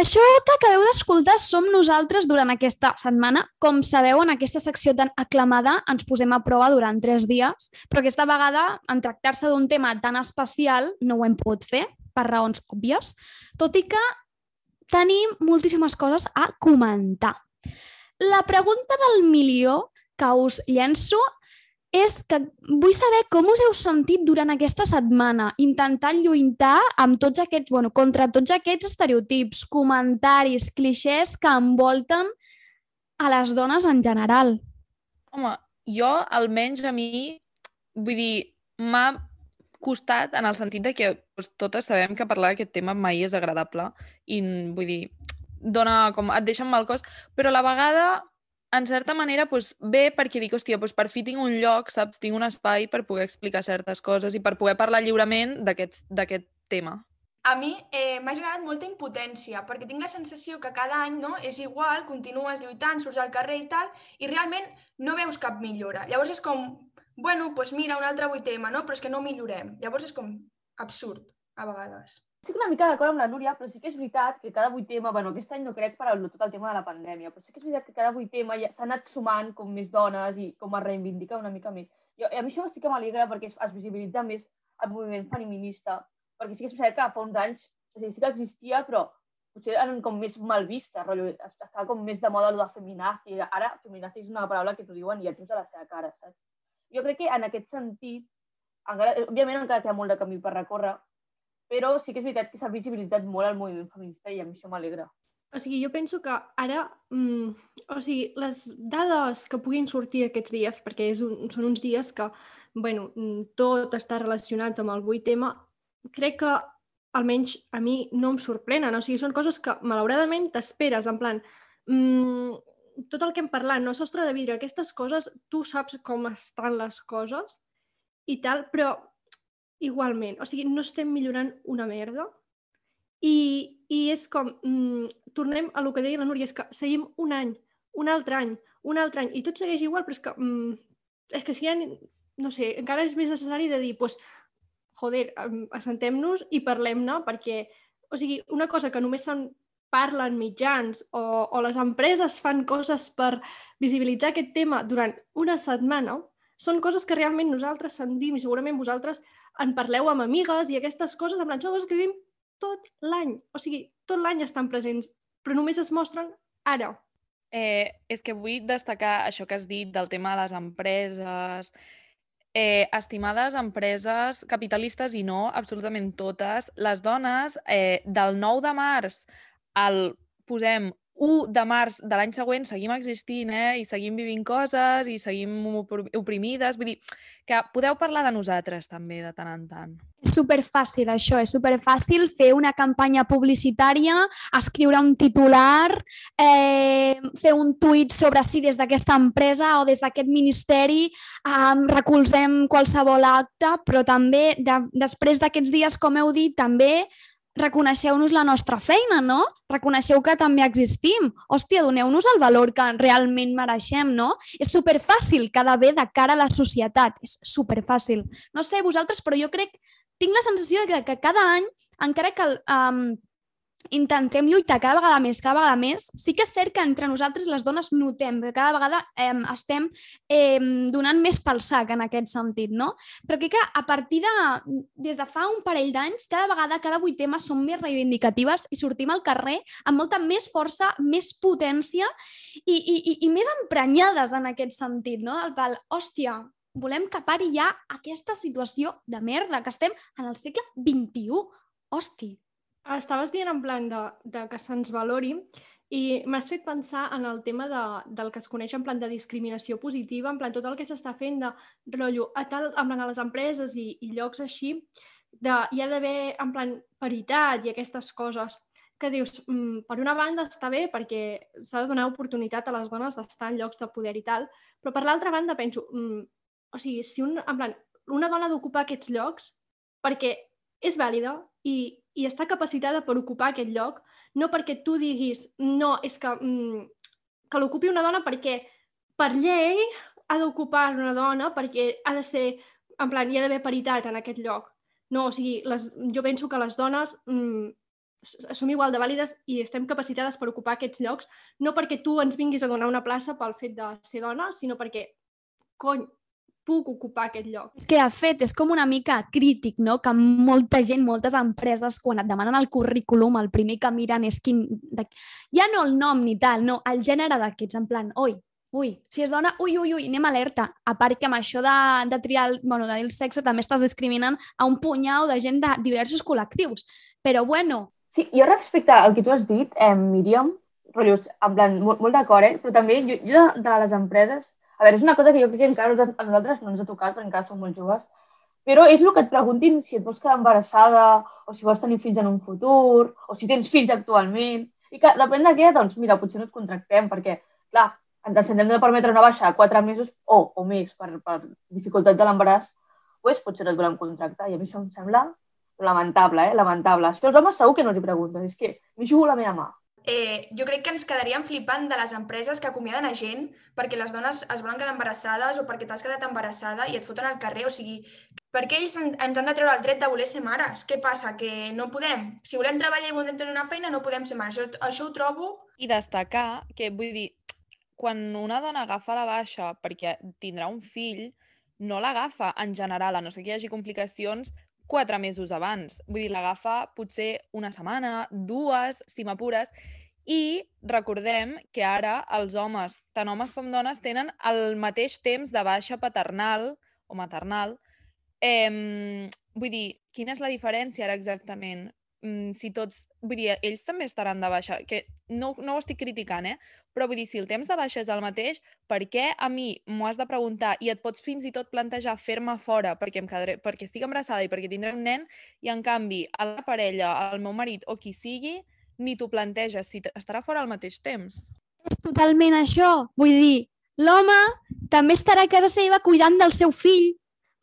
Això que acabeu d'escoltar som nosaltres durant aquesta setmana. Com sabeu, en aquesta secció tan aclamada ens posem a prova durant tres dies, però aquesta vegada, en tractar-se d'un tema tan especial, no ho hem pogut fer, per raons òbvies, tot i que tenim moltíssimes coses a comentar. La pregunta del milió que us llenço és que vull saber com us heu sentit durant aquesta setmana, intentant lluitar amb tots aquests, bueno, contra tots aquests estereotips, comentaris, clixés que envolten a les dones en general.
Home, jo, almenys a mi, vull dir, m'ha costat en el sentit de que doncs, totes sabem que parlar d'aquest tema mai és agradable i, vull dir, dona com, et deixa amb mal cos, però a la vegada, en certa manera, doncs, bé perquè dic, hòstia, doncs per fi tinc un lloc, saps? Tinc un espai per poder explicar certes coses i per poder parlar lliurement d'aquest tema.
A mi eh, m'ha generat molta impotència, perquè tinc la sensació que cada any no, és igual, continues lluitant, surts al carrer i tal, i realment no veus cap millora. Llavors és com, bueno, doncs mira, un altre avui tema, no? però és que no millorem. Llavors és com absurd, a vegades.
Estic una mica d'acord amb la Núria, però sí que és veritat que cada vuit tema, bueno, aquest any no crec per al- tot el tema de la pandèmia, però sí que és veritat que cada vuit tema ja s'ha anat sumant com més dones i com es reivindica una mica més. Jo, a mi això sí que m'alegra perquè es, es visibilitza més el moviment feminista, perquè sí que és veritat que fa uns anys o sigui, sí que existia, però potser eren com més mal vistes, rotllo, es- estava com més de moda el de feminazi, ara feminazi és una paraula que t'ho diuen i et dius a la seva cara, saps? Jo crec que en aquest sentit, encara, òbviament encara queda molt de camí per recórrer, però sí que és veritat que s'ha visibilitzat molt el moviment feminista i a mi això m'alegra.
O sigui, jo penso que ara, mm, o sigui, les dades que puguin sortir aquests dies, perquè és un, són uns dies que, bueno, mm, tot està relacionat amb el 8M, crec que almenys a mi no em sorprenen. O sigui, són coses que malauradament t'esperes, en plan, mm, tot el que hem parlat, no? Sostre de vidre, aquestes coses, tu saps com estan les coses i tal, però igualment, o sigui, no estem millorant una merda. I, i és com, mm, tornem a lo que deia la Núria, és que seguim un any, un altre any, un altre any, i tot segueix igual, però és que, mm, és que si ha, no sé, encara és més necessari de dir, pues, joder, em, assentem-nos i parlem-ne, perquè, o sigui, una cosa que només se'n parlen mitjans o, o les empreses fan coses per visibilitzar aquest tema durant una setmana, són coses que realment nosaltres sentim i segurament vosaltres en parleu amb amigues i aquestes coses, amb les joves que vivim tot l'any. O sigui, tot l'any estan presents, però només es mostren ara.
Eh, és que vull destacar això que has dit del tema de les empreses, eh, estimades empreses capitalistes i no, absolutament totes, les dones eh, del 9 de març al, posem, 1 de març de l'any següent seguim existint eh? i seguim vivint coses i seguim oprimides. Vull dir, que podeu parlar de nosaltres també de tant en tant.
És superfàcil això, és superfàcil fer una campanya publicitària, escriure un titular, eh, fer un tuit sobre si des d'aquesta empresa o des d'aquest ministeri eh, recolzem qualsevol acte, però també de, després d'aquests dies, com heu dit, també reconeixeu-nos la nostra feina, no? Reconeixeu que també existim. Hòstia, doneu-nos el valor que realment mereixem, no? És superfàcil quedar bé de cara a la societat. És superfàcil. No sé vosaltres, però jo crec... Tinc la sensació de que, que cada any, encara que um, intentem lluitar cada vegada més, cada vegada més. Sí que és cert que entre nosaltres les dones notem que cada vegada eh, estem eh, donant més pel sac en aquest sentit, no? Però crec que a partir de, des de fa un parell d'anys, cada vegada, cada vuit temes són més reivindicatives i sortim al carrer amb molta més força, més potència i, i, i, i més emprenyades en aquest sentit, no? El pal, hòstia, volem que pari ja aquesta situació de merda, que estem en el segle XXI. Hòstia,
Estaves dient en plan de, de que se'ns valori i m'has fet pensar en el tema de, del que es coneix en plan de discriminació positiva, en plan tot el que s'està fent de rotllo a, tal, en plan a les empreses i, i llocs així, de, hi ha d'haver en plan paritat i aquestes coses que dius, mm, per una banda està bé perquè s'ha de donar oportunitat a les dones d'estar en llocs de poder i tal, però per l'altra banda penso, mm, o sigui, si un, en plan, una dona d'ocupar aquests llocs perquè és vàlida i, i està capacitada per ocupar aquest lloc, no perquè tu diguis no, és que, mm, que l'ocupi una dona perquè per llei ha d'ocupar una dona perquè ha de ser, en plan, hi ha d'haver paritat en aquest lloc. No, o sigui, les, jo penso que les dones mm, som igual de vàlides i estem capacitades per ocupar aquests llocs, no perquè tu ens vinguis a donar una plaça pel fet de ser dona, sinó perquè, cony, puc ocupar aquest lloc.
És que, de fet, és com una mica crític, no?, que molta gent, moltes empreses, quan et demanen el currículum, el primer que miren és quin... De... Ja no el nom ni tal, no, el gènere d'aquests, en plan, oi, ui, si és dona, ui, ui, ui, anem alerta. A part que amb això de, de triar el, bueno, de el sexe també estàs discriminant a un punyau de gent de diversos col·lectius. Però bueno...
Sí, jo respecte al que tu has dit, eh, Míriam, rotllos, en plan, molt, molt d'acord, eh? però també jo, jo de les empreses a veure, és una cosa que jo crec que encara a nosaltres no ens ha tocat, perquè encara som molt joves, però és el que et preguntin si et vols quedar embarassada o si vols tenir fills en un futur o si tens fills actualment. I que depèn de què, doncs mira, potser no et contractem perquè, clar, ens hem de permetre una baixa a quatre mesos o, o més per, per dificultat de l'embaràs, doncs potser no et volem contractar. I a mi això em sembla lamentable, eh? Lamentable. Això els homes segur que no li pregunten. És que m'hi jugo la meva mà
eh, jo crec que ens quedaríem flipant de les empreses que acomiaden a gent perquè les dones es volen quedar embarassades o perquè t'has quedat embarassada i et foten al carrer. O sigui, per què ells ens han de treure el dret de voler ser mares? Què passa? Que no podem? Si volem treballar i volem tenir una feina, no podem ser mares. Això, això ho trobo...
I destacar que, vull dir, quan una dona agafa la baixa perquè tindrà un fill, no l'agafa en general, a no ser que hi hagi complicacions, quatre mesos abans. Vull dir, l'agafa potser una setmana, dues, si m'apures, i recordem que ara els homes, tant homes com dones, tenen el mateix temps de baixa paternal o maternal. Eh, vull dir, quina és la diferència ara exactament? Mm, si tots... Vull dir, ells també estaran de baixa, que no, no ho estic criticant, eh? Però vull dir, si el temps de baixa és el mateix, per què a mi m'ho has de preguntar i et pots fins i tot plantejar fer-me fora perquè, em quedaré, perquè estic embarassada i perquè tindré un nen i en canvi a la parella, al meu marit o qui sigui, ni t'ho planteges si estarà fora al mateix temps.
És totalment això. Vull dir, l'home també estarà a casa seva cuidant del seu fill.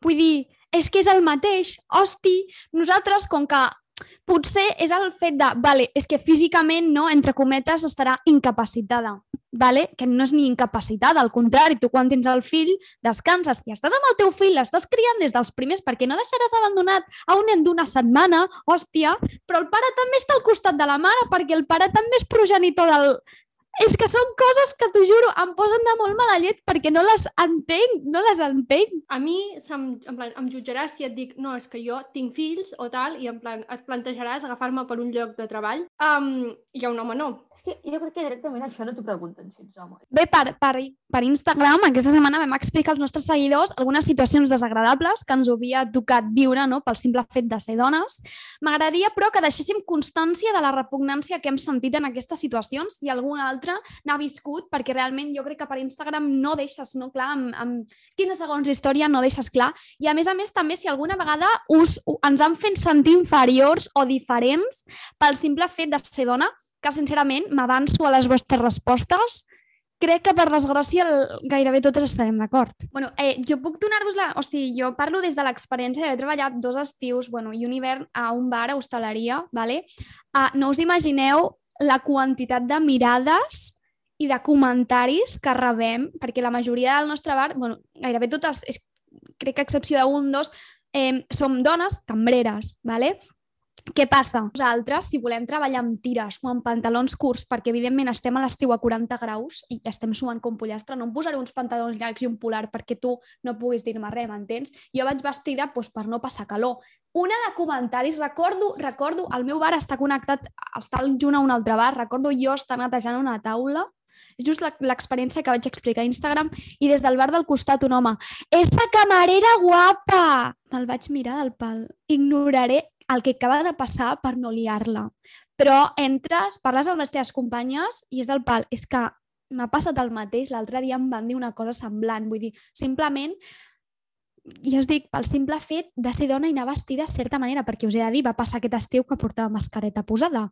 Vull dir, és que és el mateix. Hosti, nosaltres, com que potser és el fet de, vale, és que físicament, no, entre cometes, estarà incapacitada, vale? que no és ni incapacitada, al contrari, tu quan tens el fill descanses i estàs amb el teu fill, l'estàs criant des dels primers perquè no deixaràs abandonat a un nen d'una setmana, hòstia, però el pare també està al costat de la mare perquè el pare també és progenitor del, és que són coses que, t'ho juro, em posen de molt mala llet perquè no les entenc, no les entenc.
A mi se'm, en plan, em jutjaràs si et dic no, és que jo tinc fills o tal, i en plan, et plantejaràs agafar-me per un lloc de treball. Um, I a un home no.
És que jo crec que directament això no t'ho pregunten si ets home.
Bé, per, per, per Instagram, aquesta setmana vam explicar als nostres seguidors algunes situacions desagradables que ens havia tocat viure no? pel simple fet de ser dones. M'agradaria, però, que deixéssim constància de la repugnància que hem sentit en aquestes situacions i alguna altra n'ha viscut, perquè realment jo crec que per Instagram no deixes no clar amb, amb quina segons història no deixes clar. I a més a més també si alguna vegada us, ens han fet sentir inferiors o diferents pel simple fet de ser dona, que sincerament m'avanço a les vostres respostes, crec que per desgràcia gairebé totes estarem d'acord. Bueno, eh, jo puc donar-vos la... O sigui, jo parlo des de l'experiència d'haver treballat dos estius, bueno, i un hivern a un bar a hostaleria, ¿vale? Uh, no us imagineu la quantitat de mirades i de comentaris que rebem, perquè la majoria del nostre bar, bueno, gairebé totes, és, crec que a excepció d'un, dos, eh, som dones cambreres, ¿vale? Què passa? Nosaltres, si volem treballar amb tires o amb pantalons curts, perquè evidentment estem a l'estiu a 40 graus i estem suant com pollastre, no em posaré uns pantalons llargs i un polar perquè tu no puguis dir-me res, m'entens? Jo vaig vestida doncs, per no passar calor. Una de comentaris, recordo, recordo, el meu bar està connectat, està junt a un altre bar, recordo jo estar netejant una taula és just l'experiència que vaig explicar a Instagram i des del bar del costat un home «Esa camarera guapa!» Me'l vaig mirar del pal. Ignoraré el que acaba de passar per no liar-la. Però entres, parles amb les teves companyes i és del pal. És que m'ha passat el mateix. L'altre dia em van dir una cosa semblant. Vull dir, simplement, jo us dic, pel simple fet de ser dona i anar vestida de certa manera, perquè us he de dir, va passar aquest estiu que portava mascareta posada.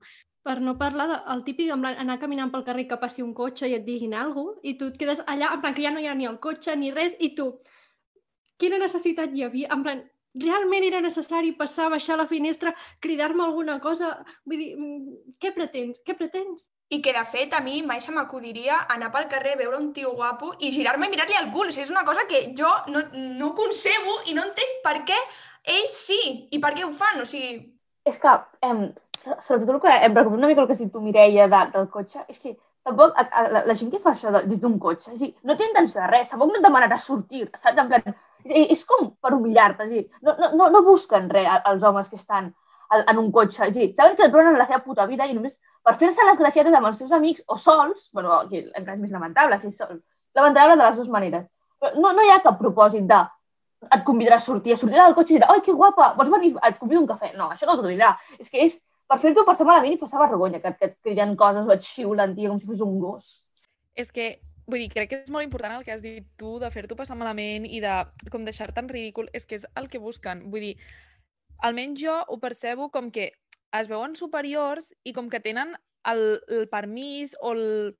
Per no parlar del típic, en anar caminant pel carrer que passi un cotxe i et diguin alguna cosa, i tu et quedes allà, en plan, que ja no hi ha ni el cotxe ni res, i tu, quina necessitat hi havia? En plan, realment era necessari passar, baixar la finestra, cridar-me alguna cosa? Vull dir, mm, què pretens? Què pretens?
I que, de fet, a mi mai se m'acudiria anar pel carrer, veure un tio guapo i girar-me i mirar-li al cul. O sigui, és una cosa que jo no, no concebo i no entenc per què ells sí i per què ho fan. O sigui...
És que, em, sobretot el que em preocupa una mica el que si tu, Mireia, de, del cotxe, és que tampoc a, a, la, la gent que fa això de, des d'un cotxe, és dir, no té intenció de res, tampoc no et demanarà sortir, saps? En plan, és, com per humillar-te, és dir, no, no, no busquen res els homes que estan en un cotxe, és dir, saben que et en la seva puta vida i només per fer-se les gracietes amb els seus amics o sols, bueno, aquí encara és més lamentable, si sol, lamentable de les dues maneres. Però no, no hi ha cap propòsit de et convidarà a sortir, a sortir al cotxe i dirà, ai, que guapa, vols venir, et convido un cafè. No, això no t'ho dirà. És que és per fer-t'ho passar malament i passar vergonya, que, que et criden coses o et xiulen, tia, com si fos un gos.
És que vull dir, crec que és molt important el que has dit tu, de fer-t'ho passar malament i de com deixar-te en ridícul, és que és el que busquen. Vull dir, almenys jo ho percebo com que es veuen superiors i com que tenen el, el permís o el,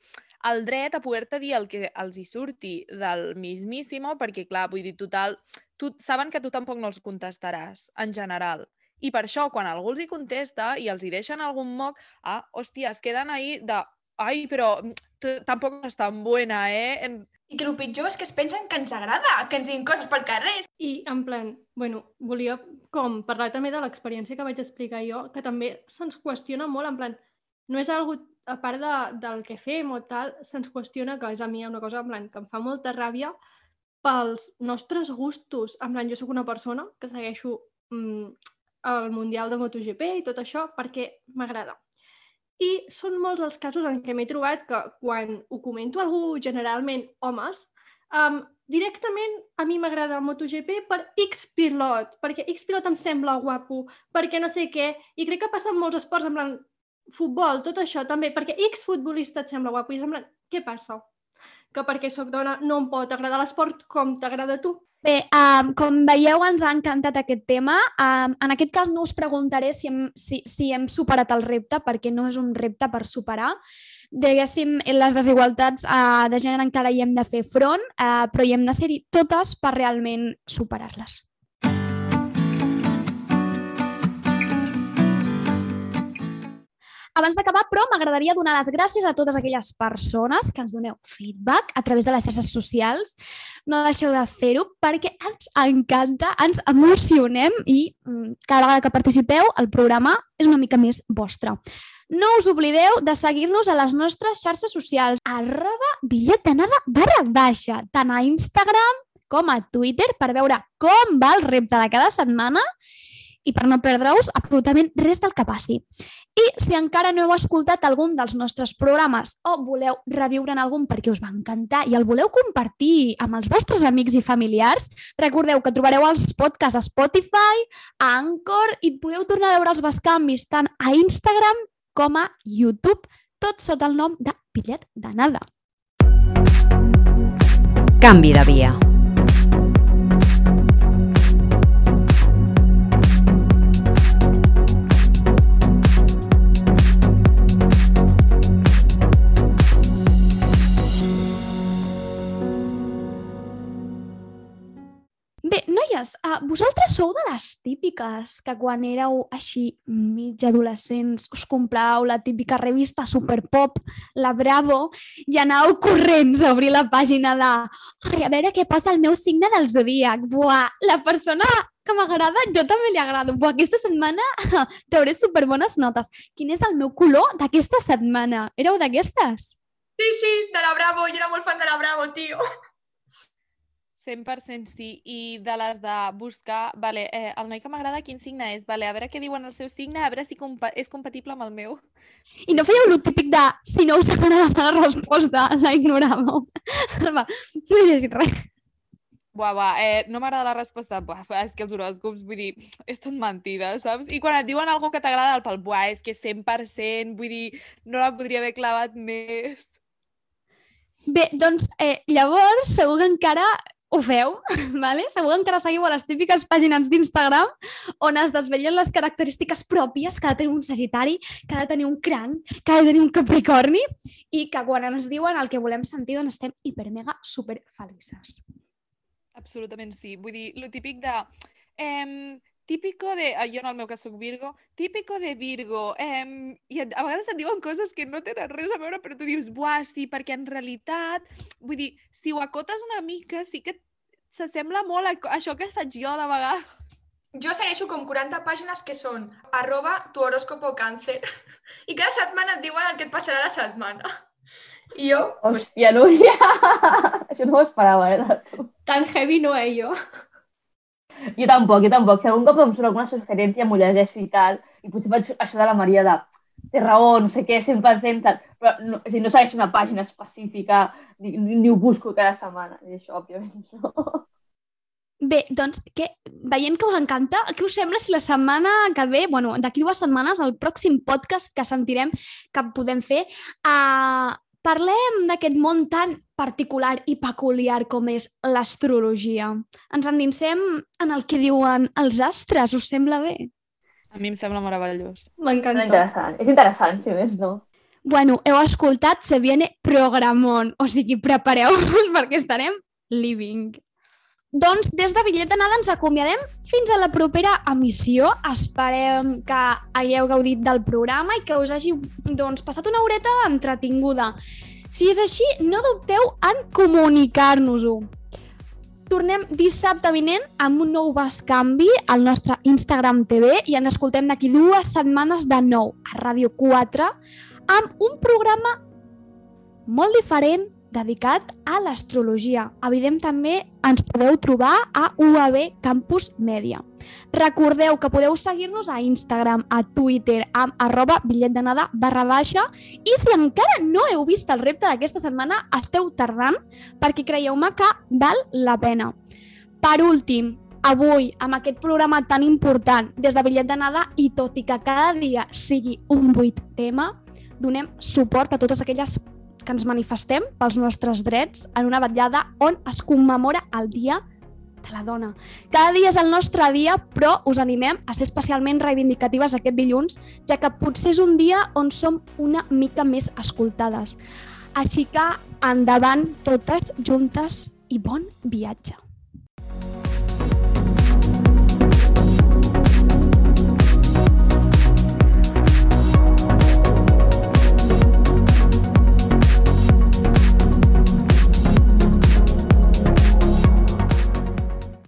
el dret a poder-te dir el que els hi surti del mismíssimo, perquè, clar, vull dir, total, tu, saben que tu tampoc no els contestaràs, en general. I per això, quan algú els hi contesta i els hi deixen algun moc, ah, hòstia, es queden ahí de ai, però tampoc és tan buena, eh? En...
I que el pitjor és que es pensen que ens agrada, que ens diguin coses pel carrer.
I en plan, bueno, volia com parlar també de l'experiència que vaig explicar jo, que també se'ns qüestiona molt, en plan, no és algo a part de, del que fem o tal, se'ns qüestiona, que és a mi una cosa en plan, que em fa molta ràbia, pels nostres gustos. En plan, jo sóc una persona que segueixo mm, el Mundial de MotoGP i tot això perquè m'agrada. I són molts els casos en què m'he trobat que quan ho comento a algú, generalment homes, um, directament a mi m'agrada MotoGP per X pilot, perquè X pilot em sembla guapo, perquè no sé què, i crec que passa en molts esports, en plan, futbol, tot això també, perquè X futbolista et sembla guapo, i plan, què passa? Que perquè sóc dona no em pot agradar l'esport com t'agrada a tu?
Bé, um, com veieu, ens ha encantat aquest tema. Um, en aquest cas no us preguntaré si hem, si, si hem superat el repte, perquè no és un repte per superar. Diguéssim, les desigualtats uh, de gènere encara hi hem de fer front, uh, però hi hem de ser-hi totes per realment superar-les. Abans d'acabar, però, m'agradaria donar les gràcies a totes aquelles persones que ens doneu feedback a través de les xarxes socials. No deixeu de fer-ho perquè ens encanta, ens emocionem i mm, cada vegada que participeu el programa és una mica més vostre. No us oblideu de seguir-nos a les nostres xarxes socials, arroba bitllet d'anada barra baixa, tant a Instagram com a Twitter per veure com va el repte de cada setmana i per no perdre-us absolutament res del que passi. I si encara no heu escoltat algun dels nostres programes o voleu reviure'n algun perquè us va encantar i el voleu compartir amb els vostres amics i familiars, recordeu que trobareu els podcasts a Spotify, a Anchor i podeu tornar a veure els bescanvis tant a Instagram com a YouTube, tot sota el nom de Bitllet d'Anada.
Canvi de via.
Bé, noies, uh, vosaltres sou de les típiques que quan éreu així mig adolescents us comprau la típica revista Superpop, la Bravo, i anàveu corrents a obrir la pàgina de ai, a veure què passa al meu signe del zodíac. Buah, la persona que m'agrada, jo també li agrado. Buah, aquesta setmana <laughs> t'hauré superbones notes. Quin és el meu color d'aquesta setmana? Éreu d'aquestes?
Sí, sí, de la Bravo. Jo era molt fan de la Bravo, tio.
100% sí. I de les de buscar, vale, eh, el noi que m'agrada quin signe és, vale, a veure què diuen el seu signe, a veure si compa és compatible amb el meu.
I no fèieu el típic de si no us agrada la resposta, la ignoràveu. <laughs> Va, no he llegit res.
Buah, buah, eh, no m'agrada la resposta. Buah, és que els horòscops, vull dir, és tot mentida, saps? I quan et diuen alguna que t'agrada el pal, buah, és que 100%, vull dir, no la podria haver clavat més.
Bé, doncs eh, llavors segur que encara ho feu, <laughs> vale? segur que encara seguiu a les típiques pàgines d'Instagram on es desvellen les característiques pròpies que ha de tenir un sagitari, que ha de tenir un cranc, que ha de tenir un capricorni i que quan ens diuen el que volem sentir doncs estem hipermega super felices.
Absolutament sí. Vull dir, lo típic de... Eh, típico de... ah, Jo en el meu cas soc Virgo. Típico de Virgo. Eh, I a, vegades et diuen coses que no tenen res a veure, però tu dius, buah, sí, perquè en realitat... Vull dir, si ho acotes una mica, sí que s'assembla molt a això que faig jo de vegades.
Jo segueixo com 40 pàgines que són arroba tu horóscopo càncer i <laughs> cada setmana et diuen el que et passarà la setmana. <laughs> I jo...
Hòstia, Núria! <laughs> Això no ho esperava, eh.
Tan heavy no eh, jo.
Jo tampoc, jo tampoc. Si algun cop em surt alguna sugerència, m'ho llegeixo i tal, i potser faig això de la Maria de té raó, no sé què, 100%, tal. Però no, o sigui, no segueixo una pàgina específica, ni, ni, ho busco cada setmana. I això, òbviament, <laughs> no.
Bé, doncs, que, veient que us encanta, què us sembla si la setmana que ve, bueno, d'aquí dues setmanes, el pròxim podcast que sentirem que podem fer, uh, parlem d'aquest món tan particular i peculiar com és l'astrologia. Ens endinsem en el que diuen els astres, us sembla bé?
A mi em sembla meravellós.
M'encanta.
És interessant, és interessant, si més no.
Bueno, heu escoltat Se viene programón, o sigui, prepareu-vos <laughs> perquè estarem living. Doncs des de Bitllet d'Anada ens acomiadem fins a la propera emissió. Esperem que hagueu gaudit del programa i que us hagi doncs, passat una horeta entretinguda. Si és així, no dubteu en comunicar-nos-ho. Tornem dissabte vinent amb un nou bescanvi al nostre Instagram TV i ens escoltem d'aquí dues setmanes de nou a Ràdio 4 amb un programa molt diferent dedicat a l'astrologia. Evident també ens podeu trobar a UAB Campus Mèdia. Recordeu que podeu seguir-nos a Instagram, a Twitter, amb arroba bitllet d'anada barra baixa i si encara no heu vist el repte d'aquesta setmana, esteu tardant perquè creieu-me que val la pena. Per últim, avui, amb aquest programa tan important des de bitllet d'anada i tot i que cada dia sigui un buit tema, donem suport a totes aquelles que ens manifestem pels nostres drets en una vetllada on es commemora el Dia de la Dona. Cada dia és el nostre dia, però us animem a ser especialment reivindicatives aquest dilluns, ja que potser és un dia on som una mica més escoltades. Així que endavant totes juntes i bon viatge.